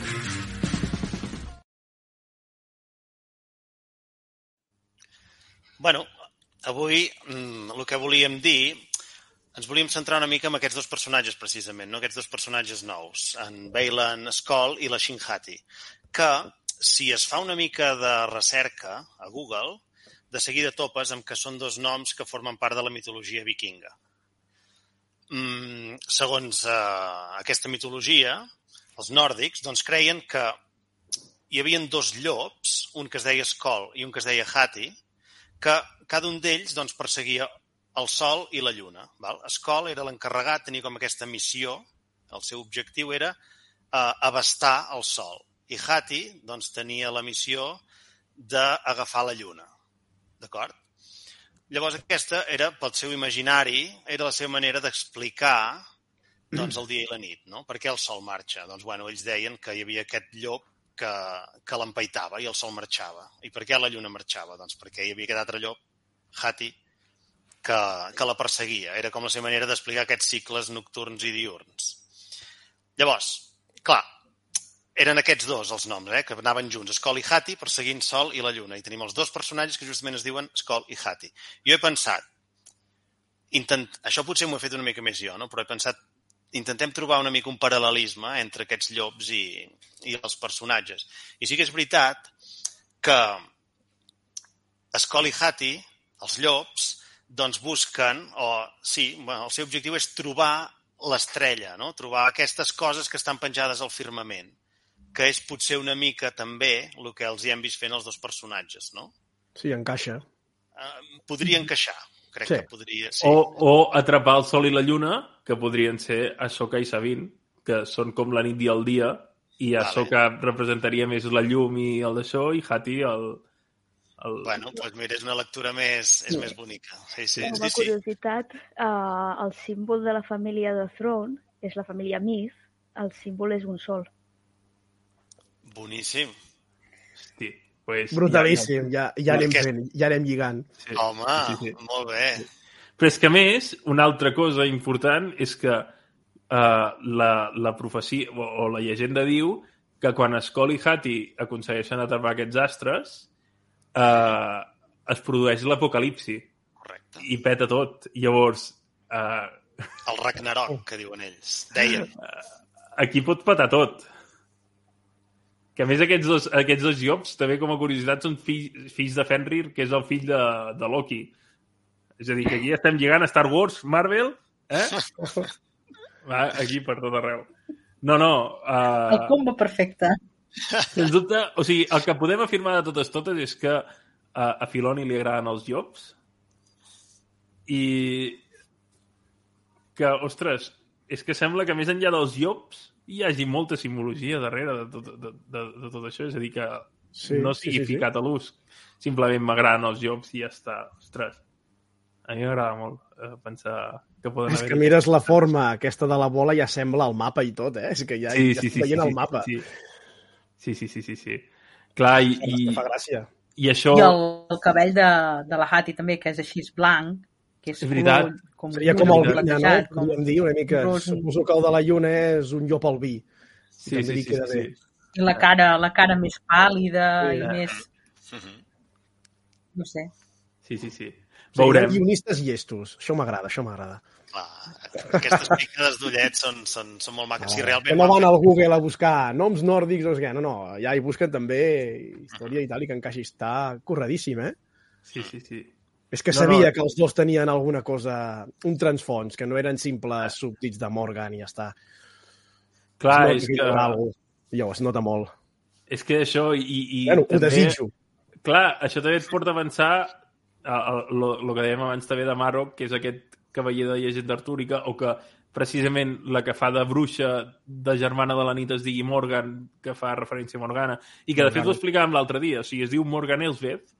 B: Bueno, avui mm, el que volíem dir, ens volíem centrar una mica en aquests dos personatges, precisament, no? aquests dos personatges nous, en Bailan Skoll i la Shinhati, que si es fa una mica de recerca a Google, de seguida topes amb que són dos noms que formen part de la mitologia vikinga. Mm, segons eh, aquesta mitologia, els nòrdics doncs, creien que hi havia dos llops, un que es deia Skoll i un que es deia Hati, que cada un d'ells doncs, perseguia el Sol i la Lluna. Val? Skoll era l'encarregat, tenia com aquesta missió, el seu objectiu era eh, abastar el Sol. I Hati doncs, tenia la missió d'agafar la Lluna. D'acord? Llavors aquesta era, pel seu imaginari, era la seva manera d'explicar doncs, el dia i la nit. No? Per què el sol marxa? Doncs, bueno, ells deien que hi havia aquest llop que, que l'empaitava i el sol marxava. I per què la lluna marxava? Doncs perquè hi havia aquest altre llop, Hati, que, que la perseguia. Era com la seva manera d'explicar aquests cicles nocturns i diurns. Llavors, clar, eren aquests dos els noms, eh, que anaven junts, Skoll i Hati, perseguint Sol i la Lluna. I tenim els dos personatges que justament es diuen Skoll i Hati. Jo he pensat, intent... això potser m'ho he fet una mica més jo, no? però he pensat, intentem trobar una mica un paral·lelisme entre aquests llops i, i els personatges. I sí que és veritat que Skoll i Hati, els llops, doncs busquen, o sí, bueno, el seu objectiu és trobar l'estrella, no? trobar aquestes coses que estan penjades al firmament, que és potser una mica també el que els hi hem vist fent els dos personatges, no?
D: Sí, encaixa.
B: Uh, podria encaixar, crec
D: Sí.
B: que podria, sí.
A: O, o atrapar el sol i la lluna, que podrien ser Ahsoka i Sabine, que són com la nit i el dia, i
B: Vale.
A: Ahsoka representaria més la llum i el d'això, i Hati el... el...
B: Bueno, doncs mira, és una lectura més, és més bonica. Sí, sí,
C: Com
B: sí,
C: a
B: sí.
C: curiositat, eh, el símbol de la família de Throne és la família Myth, el símbol és un sol.
B: Boníssim.
A: Hosti, pues,
D: Brutalíssim, ja, ja, anem
B: Aquest-
D: fent, ja anem lligant.
A: Ja, sí.
B: Home,
A: sí, sí.
B: molt bé.
A: Però és que, a més, una altra cosa important és que uh, la, la profecia o, o la llegenda diu que quan Skoll i Hati aconsegueixen atrapar aquests astres, uh, es produeix l'apocalipsi
B: Correcte.
A: i peta tot. Llavors, uh,
B: El Ragnarok, que diuen ells. Deien.
A: aquí pot petar tot. Que a més aquests dos, aquests dos llops, també com a curiositat, són fills, fills de Fenrir, que és el fill de, de Loki. És a dir, que aquí estem lligant a Star Wars, Marvel, eh? <laughs> Va, aquí per tot arreu. No, no,
E: El
A: uh,
E: combo perfecte.
A: sens dubte, o sigui, el que podem afirmar de totes totes és que uh, a Filoni li agraden els llops i que, ostres, és que sembla que més enllà dels llops hi hagi molta simbologia darrere de tot, de, de, de tot això. És a dir, que
D: Sí,
A: no
D: sí,
A: sigui
D: sí, sí.
A: ficat a l'ús. Simplement m'agraden els llops i ja està. Ostres, a mi m'agrada molt eh, pensar que poden
D: És
A: haver...
D: que mires la forma aquesta de la bola ja sembla el mapa i tot, eh? És que ja,
A: sí,
D: ja
A: sí,
D: estic
A: sí,
D: veient
A: sí,
D: el mapa.
A: Sí, sí, sí, sí, sí, sí. Clar, i,
D: I...
A: i,
D: Fa gràcia.
A: i això...
E: I el, el cabell de, de la Hattie també, que és així blanc, que és,
A: És veritat.
E: color com,
D: Seria com el vinya, no?
E: com-
D: Podríem dir una mica.
E: ros-
D: Suposo que el de la lluna és un llop al vi.
A: Sí, sí, sí, sí, sí.
E: I la cara, la cara més pàl·lida
D: Sí.
E: i més...
B: Mhm.
E: No sé.
A: Sí, sí, sí. Veurem.
D: guionistes llestos. Això m'agrada, això m'agrada.
B: Aquestes picades d'ullet són, són, són molt maques. Si
D: que
B: realment...
D: no van al Google a buscar noms nòrdics, sé què. No, no, ja hi busquen també història i tal, i que encaixi. Està curradíssim, eh?
A: Sí, sí, sí.
D: És que
A: No,
D: sabia
A: no.
D: que els dos tenien alguna cosa, un transfons, que no eren simples súbdits de Morgan i ja està.
A: Clar,
D: nota
A: és
D: que cosa. I es nota molt.
A: és que això... I, i
D: bueno,
A: també,
D: ho desitjo.
A: Clar, això també et porta a pensar el que dèiem abans també de Marok, que és aquest cavaller de llegenda artúrica, o que precisament la que fa de bruixa de germana de la nit es digui Morgan, que fa referència a Morgana, i que de fet
D: Morgana.
A: ho explicàvem l'altre dia, o sigui, es diu Morgan Elsbeth,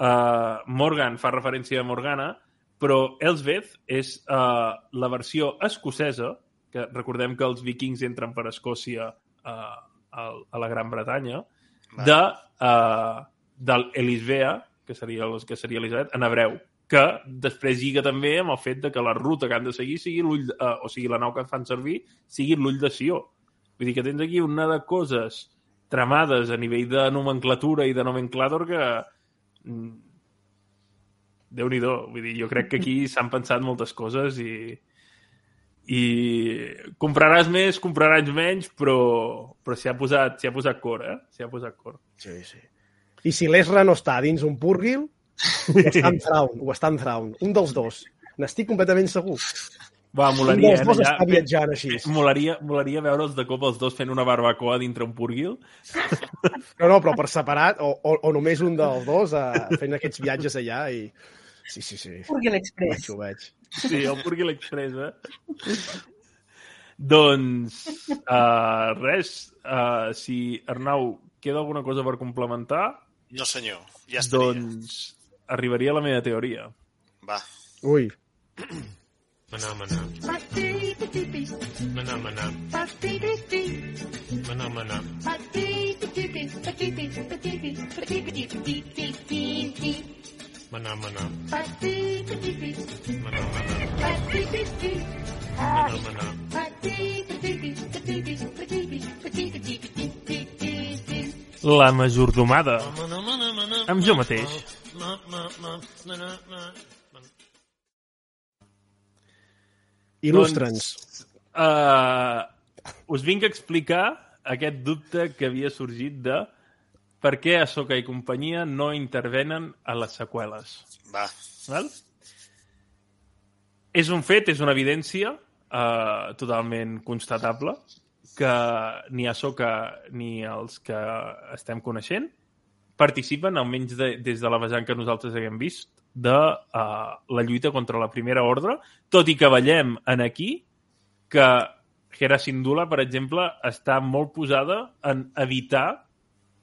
A: uh, Morgan fa referència a Morgana, però Elsbeth és uh, la versió escocesa, que recordem que els vikings entren per Escòcia uh, a, a la Gran Bretanya,
B: Va.
A: de, uh, del Elisbea, que seria, el- que seria Elisabet, en hebreu, que després lliga també amb el fet de que la ruta que han de seguir sigui l'ull, uh, o sigui, la nau que fan servir sigui l'ull de Sió. Vull dir que tens aquí una de coses tramades a nivell de nomenclatura i de nomenclàtor que... mm, Déu-n'hi-do. Vull dir, jo crec que aquí <laughs> s'han pensat moltes coses i i compraràs més, compraràs menys, però, però s'hi ha, posat, ha posat cor, eh? S'hi ha posat cor.
D: Sí, sí. I si l'Esra no està dins un púrgil, o està <laughs> en Thrawn, o està en Thrawn. Un dels dos. N'estic completament segur.
A: Va,
D: Un
A: molaria,
D: dels
A: eh?
D: dos
A: allà-
D: està viatjant així.
A: Molaria, molaria veure'ls de cop els dos fent una barbacoa dintre un purguil. <laughs>
D: No, no, però per separat, o, o, o només un dels dos eh, fent aquests viatges allà i... Sí, sí, sí.
E: Purgui
D: Ho
E: l'Express.
D: veig, ho veig.
A: Sí, el Purguil Express, eh? doncs, uh, res, uh, si Arnau queda alguna cosa per complementar,
B: No, senyor, ja estaria.
A: doncs arribaria a la meva teoria.
B: Va.
D: Ui, <clears throat>
F: Mana mana. Mana mana. Mana mana. Mana mana. Mana mana. Mana mana.
A: La majordomada, amb jo mateix.
D: Il·lustra'ns.
A: Uh, us vinc a explicar aquest dubte que havia sorgit de per què Ahsoka i companyia no intervenen a les seqüeles.
B: Va.
A: Val? És un fet, és una evidència eh, totalment constatable que ni Ahsoka ni els que estem coneixent participen, almenys de, des de la vessant que nosaltres haguem vist, de uh, la lluita contra la Primera Ordre, tot i que veiem en aquí que Hera Syndulla, per exemple, està molt posada en evitar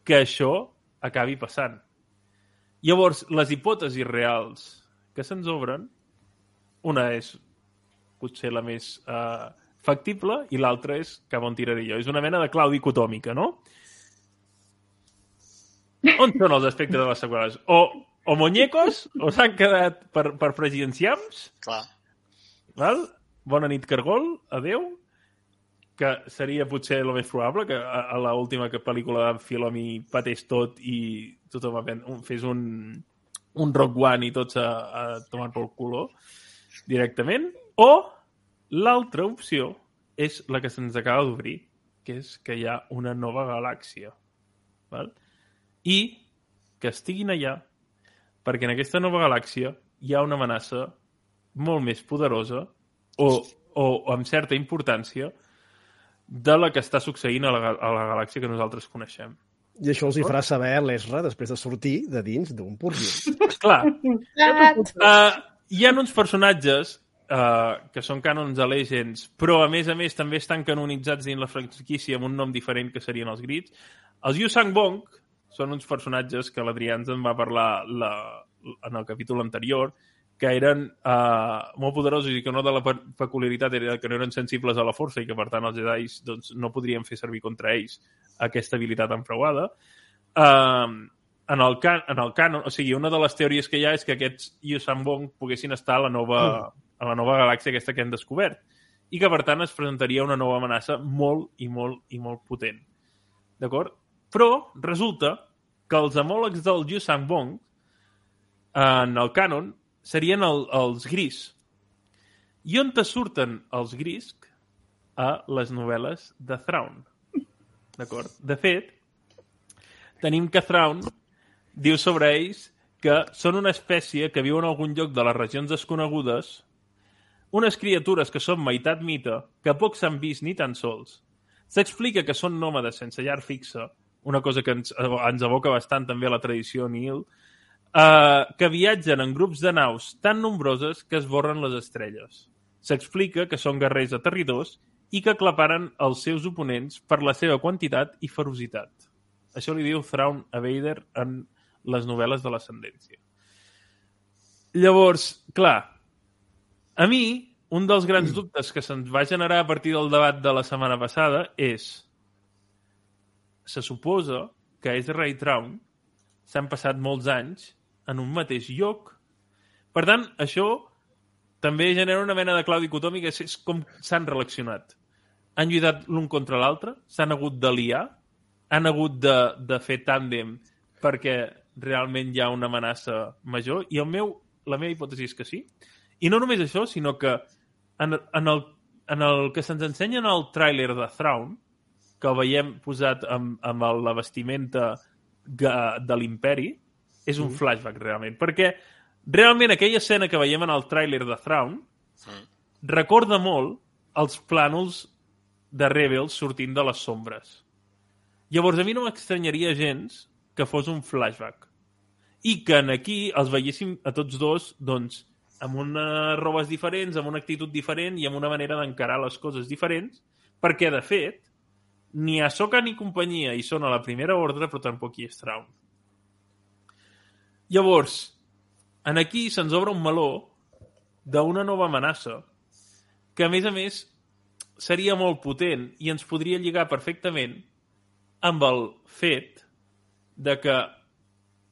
A: que això acabi passant. Llavors, les hipòtesis reals que se'ns obren, una és potser la més eh, factible i l'altra és cap on tiraré jo. És una mena de clau dicotòmica, no? On són els aspectes de les seqüeles? O, o muñecos, o s'han quedat per, per presidenciams,
B: Clar.
A: val? Bona nit, Cargol, adeu, que seria potser el més probable, que a, a l'última que- pel·lícula de Filomi patés tot i tothom un- fes un, un Rock One i tots a, a tomar pel culo directament, o l'altra opció és la que se'ns acaba d'obrir, que és que hi ha una nova galàxia. Val? I que estiguin allà perquè en aquesta nova galàxia hi ha una amenaça molt més poderosa o, o, o amb certa importància de la que està succeint a la, a la galàxia que nosaltres coneixem.
D: I això els hi farà saber l'Esra després de sortir de dins d'un purgi. <laughs>
A: Clar. Uh, hi ha uns personatges uh, que són cànons a Legends, però a més a més també estan canonitzats dins la franquícia amb un nom diferent que serien els Grits. Els Yusang Bong són uns personatges que l'Adrià ens en va parlar la, en el capítol anterior, que eren uh, molt poderosos i que una de la pe- peculiaritat era que no eren sensibles a la força i que, per tant, els Jedi doncs, no podrien fer servir contra ells aquesta habilitat enfreuada. Uh, en el, can, en el canon, o sigui, una de les teories que hi ha és que aquests Yusambong poguessin estar a la nova, a la nova galàxia aquesta que hem descobert i que, per tant, es presentaria una nova amenaça molt i molt i molt potent. D'acord? Però resulta que els homòlegs del Yusambong en el canon serien el, els gris. I on te surten els gris? A les novel·les de Thrawn. D'acord? De fet, tenim que Thrawn diu sobre ells que són una espècie que viu en algun lloc de les regions desconegudes, unes criatures que són meitat mite, que poc s'han vist ni tan sols. S'explica que són nòmades sense llar fixa, una cosa que ens, ens evoca bastant també a la tradició Nil, eh, que viatgen en grups de naus tan nombroses que esborren les estrelles. S'explica que són guerrers aterridors i que aclaparen els seus oponents per la seva quantitat i ferocitat. Això li diu Thrawn a Vader en les novel·les de l'ascendència. Llavors, clar, a mi, un dels grans dubtes que se'ns va generar a partir del debat de la setmana passada és se suposa que Ezra i Traun s'han passat molts anys en un mateix lloc. Per tant, això també genera una mena de clau dicotòmica, és, és com s'han relacionat. Han lluitat l'un contra l'altre, s'han hagut d'aliar, han hagut de, de fer tàndem perquè realment hi ha una amenaça major, i el meu, la meva hipòtesi és que sí. I no només això, sinó que en, en, el, en el que se'ns ensenya en el tràiler de Thrawn, que el veiem posat amb, amb el- la vestimenta ga- de l'imperi, és un flashback realment, perquè realment aquella escena que veiem en el tràiler de Thrawn
B: Mm.
A: recorda molt els plànols de Rebels sortint de les sombres. Llavors, a mi no m'estranyaria gens que fos un flashback. I que en aquí els veiéssim a tots dos, doncs, amb unes robes diferents, amb una actitud diferent i amb una manera d'encarar les coses diferents, perquè, de fet, ni Ahsoka ni companyia hi són a la primera ordre, però tampoc hi és Traun. Llavors, en aquí se'ns obre un meló d'una nova amenaça que, a més a més, seria molt potent i ens podria lligar perfectament amb el fet de que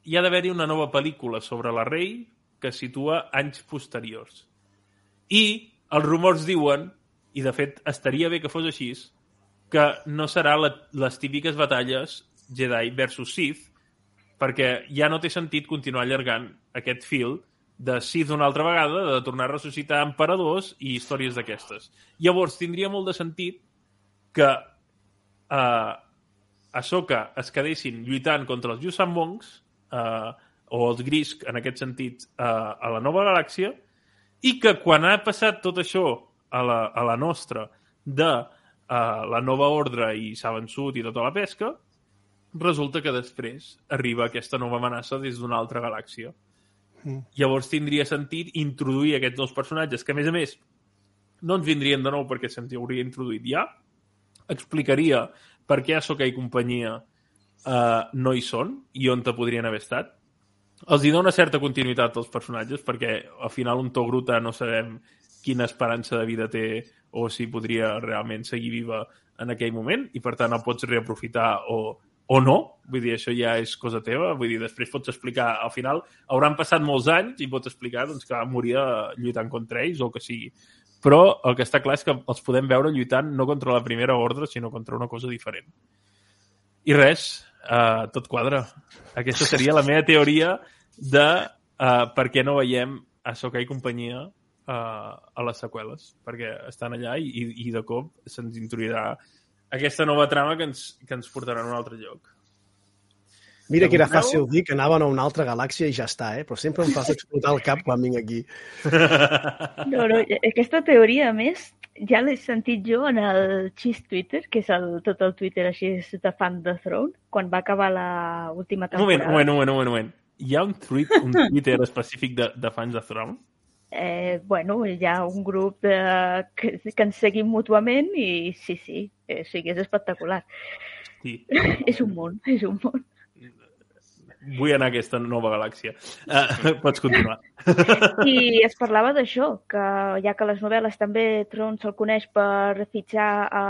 A: hi ha d'haver-hi una nova pel·lícula sobre la rei que situa anys posteriors. I els rumors diuen, i de fet estaria bé que fos així, que no serà la, les típiques batalles Jedi versus Sith, perquè ja no té sentit continuar allargant aquest fil de Sith una altra vegada, de tornar a ressuscitar emperadors i històries d'aquestes. Llavors, tindria molt de sentit que eh, Ahsoka es quedessin lluitant contra els Yuuzhan Monks, eh, o els Grisk, en aquest sentit, eh, a la nova galàxia, i que quan ha passat tot això a la, a la nostra de eh, la nova ordre i s'ha vençut i tota la pesca, resulta que després arriba aquesta nova amenaça des d'una altra galàxia.
D: Mm.
A: Llavors tindria sentit introduir aquests nous personatges, que a més a més no ens vindrien de nou perquè se'ns hauria introduït ja, explicaria per què Ahsoka i companyia eh, no hi són i on te podrien haver estat. Els hi dona certa continuïtat als personatges perquè al final un Togruta no sabem quina esperança de vida té o si podria realment seguir viva en aquell moment i per tant el pots reaprofitar o, o no, vull dir, això ja és cosa teva, vull dir, després pots explicar, al final hauran passat molts anys i pots explicar doncs, que va morir eh, lluitant contra ells o el que sigui. Però el que està clar és que els podem veure lluitant no contra la primera ordre, sinó contra una cosa diferent. I res, uh, tot quadra. Aquesta seria la meva teoria de uh, per què no veiem Ahsoka i companyia uh, a les seqüeles, perquè estan allà i, i, i de cop se'ns introduirà aquesta nova trama que ens, que ens portarà a un altre lloc.
D: Mira que era fàcil dir que anaven a una altra galàxia i ja està, eh? però sempre em fas <laughs> explotar el cap quan vinc aquí. <laughs>
C: No, no, aquesta teoria, a més, ja l'he sentit jo en el Cheese Twitter, que és el, tot el Twitter així de fan de Throne, quan va acabar la última temporada.
A: un moment, un moment, un moment. un moment. Hi ha un, tweet, un <laughs> Twitter específic de, de fans de Throne?
C: Eh, bueno, hi ha un grup de, que, que ens seguim mútuament i sí, sí, eh, sí que és espectacular.
A: Sí. <laughs>
C: és un món, és un món.
A: Vull anar a aquesta nova galàxia. Uh, <laughs> pots continuar.
C: I es parlava d'això, que ja que les novel·les també Tron se'l coneix per fitxar a,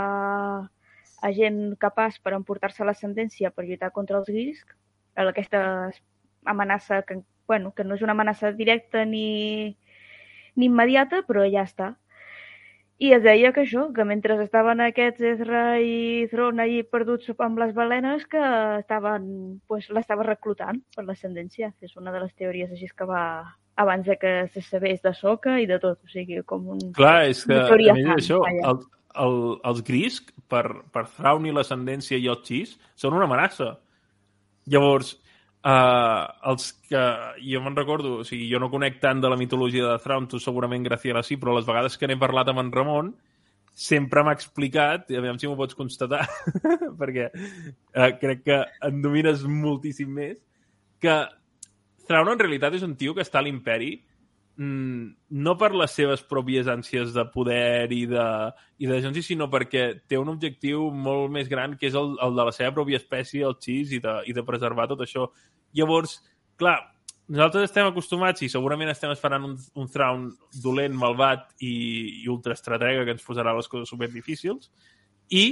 C: a gent capaç per emportar-se l'ascendència per lluitar contra els Grisk, aquesta amenaça que, bueno, que no és una amenaça directa ni immediata, però ja està. I es deia que això, que mentre estaven aquests Ezra i Thron allí perduts amb les balenes, que estaven, pues, l'estava reclutant per l'ascendència. És una de les teories així que va abans de que se sabés de soca i de tot. O sigui, com un...
A: Clar, és que, a més
C: fan,
A: això,
C: vaja.
A: el, el, els Grisk, per, per Thrawn i l'ascendència i el Xis, són una amenaça. Llavors, uh, els que... Jo me'n recordo, o sigui, jo no conec tant de la mitologia de Thrawn, tu segurament, Graciela, sí, però les vegades que n'he parlat amb en Ramon, sempre m'ha explicat, i a veure si m'ho pots constatar, <laughs> perquè uh, crec que en domines moltíssim més, que Thrawn en realitat és un tio que està a l'imperi no per les seves pròpies ànsies de poder i de, i de genci, sinó perquè té un objectiu molt més gran que és el, el de la seva pròpia espècie, el xis, i de, i de preservar tot això. Llavors, clar, nosaltres estem acostumats i segurament estem esperant un, un Thrawn dolent, malvat i, i ultraestratega que ens posarà les coses super difícils i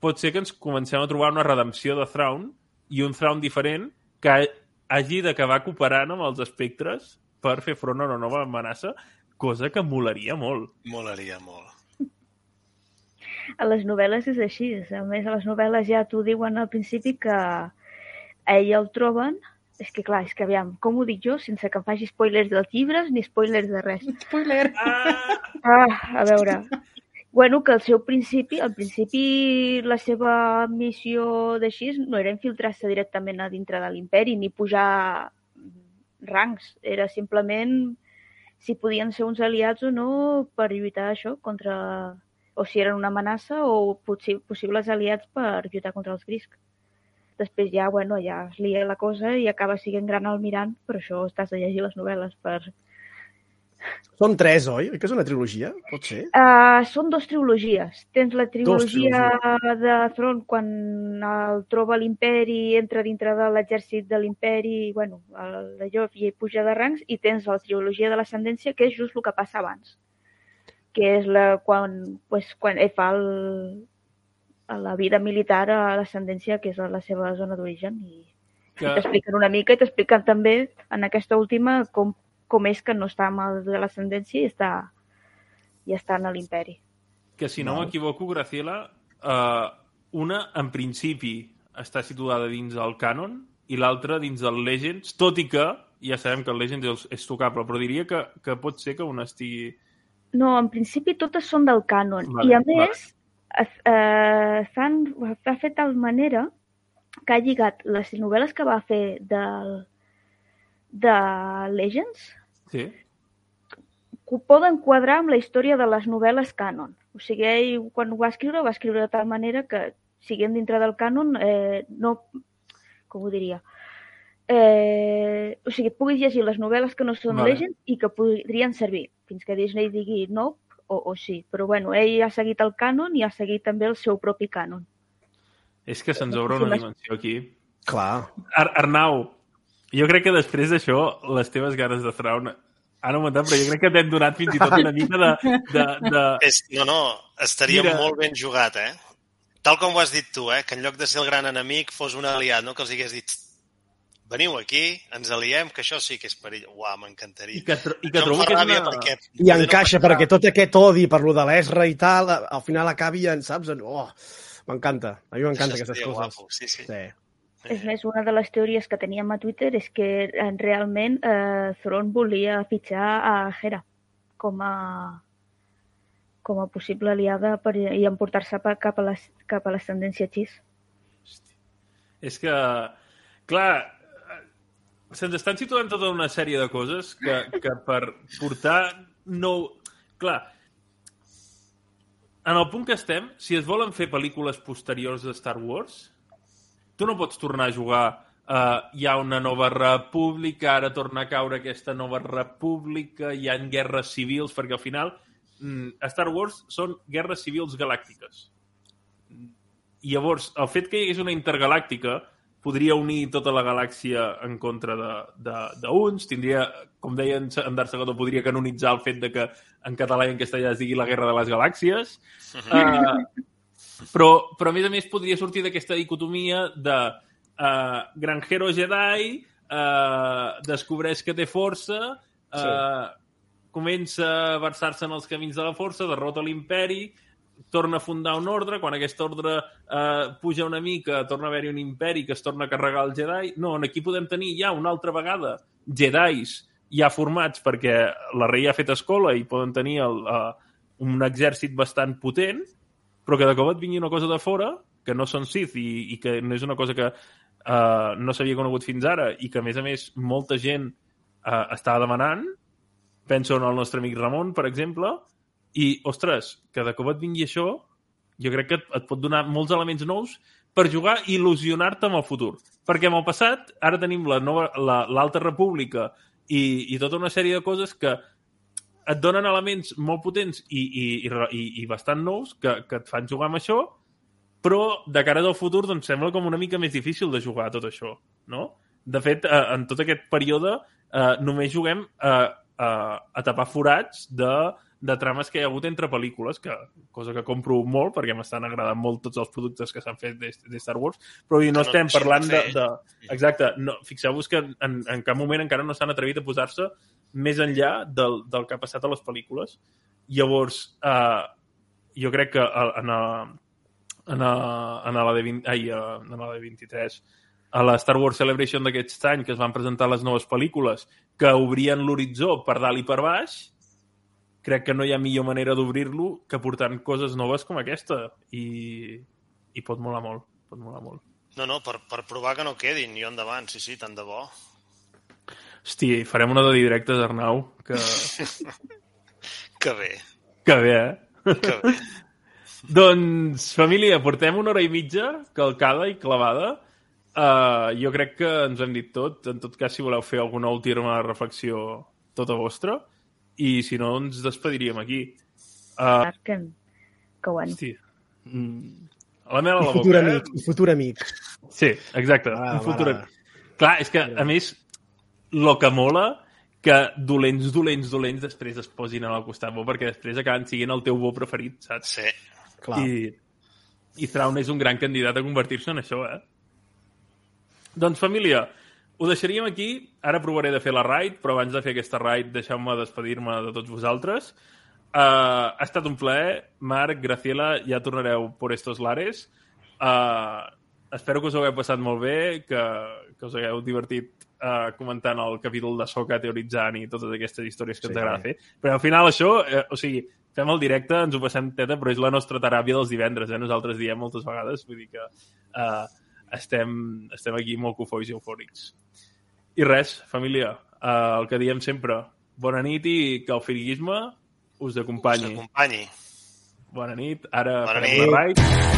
A: pot ser que ens comencem a trobar una redempció de Thrawn i un Thrawn diferent que hagi d'acabar cooperant amb els espectres per fer front a una nova amenaça, cosa que molaria molt.
B: Molaria molt.
C: A les novel·les és així. A més, a les novel·les ja t'ho diuen al principi que a ell el troben és que clar, és que aviam, com ho dic jo sense que em faci spoilers dels llibres ni spoilers de res.
E: Spoiler!
A: Ah!
C: Ah, a veure. Bueno, que al seu principi, al principi la seva missió d'així no era infiltrar-se directament a dintre de l'imperi ni pujar rangs. Era simplement si podien ser uns aliats o no per lluitar això contra... o si eren una amenaça o possi possibles aliats per lluitar contra els Grisk. Després ja, bueno, ja es lia la cosa i acaba sent gran almirant, però això estàs de llegir les novel·les per,
D: Són tres, oi? Oi que és una trilogia? Pot ser?
C: Uh, són dos trilogies. Tens la trilogia de Thron quan el troba l'imperi, entra dintre de l'exèrcit de l'imperi, i, bueno, el- allò i puja de rangs, i tens la trilogia de l'ascendència, que és just el que passa abans. Que és la, quan, pues, quan ell fa el, a la vida militar a l'ascendència, que és a la seva zona d'origen, i, i
A: Que,
C: t'expliquen una mica i t'expliquen també en aquesta última com, com és que no està amb el de l'ascendència i està, i està en l'imperi.
A: que si no m'equivoco, Graciela, uh, una, en principi, està situada dins del canon i l'altra dins del Legends, tot i que ja sabem que el Legends és, és tocable, però diria que, que pot ser que una estigui...
C: No, en principi totes són del cànon.
A: Vale,
C: I a
A: vale.
C: més, es- eh, s'han ha fet tal manera que ha lligat les novel·les que va fer del, de Legends
A: Sí?
C: que poden quadrar amb la història de les novel·les canon. O sigui, ell, quan ho va escriure, va escriure de tal manera que, siguem dintre del canon, eh, no... Com ho diria? Eh, o sigui, puguis llegir les novel·les que no són
A: Vale.
C: Legends i que podrien servir, fins que Disney digui no o, o sí. Però bueno, ell ha seguit el canon i ha seguit també el seu propi canon.
A: És que se'ns obre una dimensió aquí.
D: Clar.
A: Ar Arnau, jo crec que després d'això les teves ganes de Thrawn han augmentat, però jo crec que t'hem donat fins i tot una mica de... de, de...
B: És, no, no, estaria
A: Mira.
B: Molt ben jugat, eh? Tal com ho has dit tu, eh? Que en lloc de ser el gran enemic fos un aliat, no? Que els hagués dit veniu aquí, ens aliem, que això sí que és perill. Uau, m'encantaria.
A: I que, tro- i que
B: em
A: trobo que és una...
B: perquè
D: I
B: no
D: encaixa,
B: pensar-
D: perquè tot aquest odi per lo de l'Esra i tal, al final acabi en, saps? En... Oh, m'encanta. A mi m'encanten
B: Això
D: aquestes coses.
B: Guapo, sí, sí.
D: Sí.
C: És més, una de les teories que teníem a Twitter és que eh, realment eh, Thrawn volia fitxar a Hera com a com a possible aliada per, i emportar-se cap a les- cap a l'ascendència xis.
A: És que, clar, eh, se'ns estan situant tota una sèrie de coses que, que per portar nou... Clar, en el punt que estem, si es volen fer pel·lícules posteriors de Star Wars, tu no pots tornar a jugar uh, hi ha una nova república, ara torna a caure aquesta nova república, hi ha guerres civils, perquè al final mm, Star Wars són guerres civils galàctiques. I llavors, el fet que hi hagués una intergalàctica podria unir tota la galàxia en contra d'uns, tindria, com deia en Segundo, podria canonitzar el fet de que en català i en castellà es digui la guerra de les galàxies. Uh, <laughs> però, però, a més a més, podria sortir d'aquesta dicotomia de uh, granjero Jedi, uh, descobreix que té força, uh,
D: Sí.
A: comença a versar-se en els camins de la força, derrota l'imperi, torna a fundar un ordre, quan aquest ordre eh, puja una mica, torna a haver-hi un imperi que es torna a carregar el Jedi. No, aquí podem tenir ja una altra vegada Jedis ja formats perquè la rei ha fet escola i poden tenir el, uh, un exèrcit bastant potent, però que de cop et vingui una cosa de fora, que no són Sith i, i que no és una cosa que uh, no s'havia conegut fins ara i que, a més a més, molta gent uh, estava demanant. Penso en el nostre amic Ramon, per exemple, i, ostres, que de cop et vingui això, jo crec que et, et pot donar molts elements nous per jugar i il·lusionar-te amb el futur. Perquè amb el passat, ara tenim la nova- la- República i, i tota una sèrie de coses que et donen elements molt potents i, i, i, i, bastant nous que, que et fan jugar amb això, però de cara al futur doncs, sembla com una mica més difícil de jugar tot això, no? De fet, eh, en tot aquest període eh, només juguem eh, a, a tapar forats de, de trames que hi ha hagut entre pel·lícules, que, cosa que compro molt perquè m'estan agradant molt tots els productes que s'han fet de, de Star Wars, però no,
B: no
A: estem parlant de... de exacte, no, fixeu-vos que en, en cap moment encara no s'han atrevit a posar-se més enllà del, del que ha passat a les pel·lícules. Llavors, eh, jo crec que a- en, a, en, a, en, la de 20, ai, a- en la de 23 a la Star Wars Celebration d'aquest any que es van presentar les noves pel·lícules que obrien l'horitzó per dalt i per baix crec que no hi ha millor manera d'obrir-lo que portant coses noves com aquesta i, i pot molar molt pot molar molt.
B: No, no, per, per provar que no quedin, i endavant, sí, sí, tant de bo.
A: Hosti, farem una de directes, Arnau, que, <laughs>
B: Que bé,
A: que bé, eh?
B: que bé. <laughs>
A: Doncs, família, portem una hora i mitja calcada i clavada. Uh, jo crec que ens hem dit tot. En tot cas, si voleu fer alguna última reflexió, tota vostra. I si no, ens despediríem aquí. Uh,
C: Que, que bueno.
A: hosti, mm, la mel a
D: Un
A: la
D: futur
A: boca,
D: amic,
A: eh?
D: un futur amic.
A: Sí, exacte.
D: M'agrada,
A: un futur...
D: m'agrada.
A: Clar, és que, a més, lo que mola que dolents, dolents, dolents després es posin al costat bo, perquè després acaben siguent el teu bo preferit, saps?
B: Sí.
D: Clar.
A: I, i Thrawn és un gran candidat a convertir-se en això, eh? Doncs, família, ho deixaríem aquí. Ara provaré de fer la raid, però abans de fer aquesta raid deixeu-me despedir-me de tots vosaltres. Uh, ha estat un plaer. Marc, Graciela, ja tornareu por estos lares. Uh, espero que us ho hagueu passat molt bé, que, que us hagueu divertit eh, comentant el capítol de Soca, teoritzant i totes aquestes històries que
D: sí,
A: ens agrada sí. fer. Però al final això, eh, o sigui, fem el directe, ens ho passem teta, però és la nostra teràpia dels divendres, eh? Nosaltres diem moltes vegades, vull dir que eh, estem, estem aquí molt cofois i eufòrics. I res, família, uh, el que diem sempre, bona nit i que el firiguisme us acompanyi.
B: Us
A: acompanyi. Bona nit, ara
B: Bona
A: farem
B: nit.
A: una ride.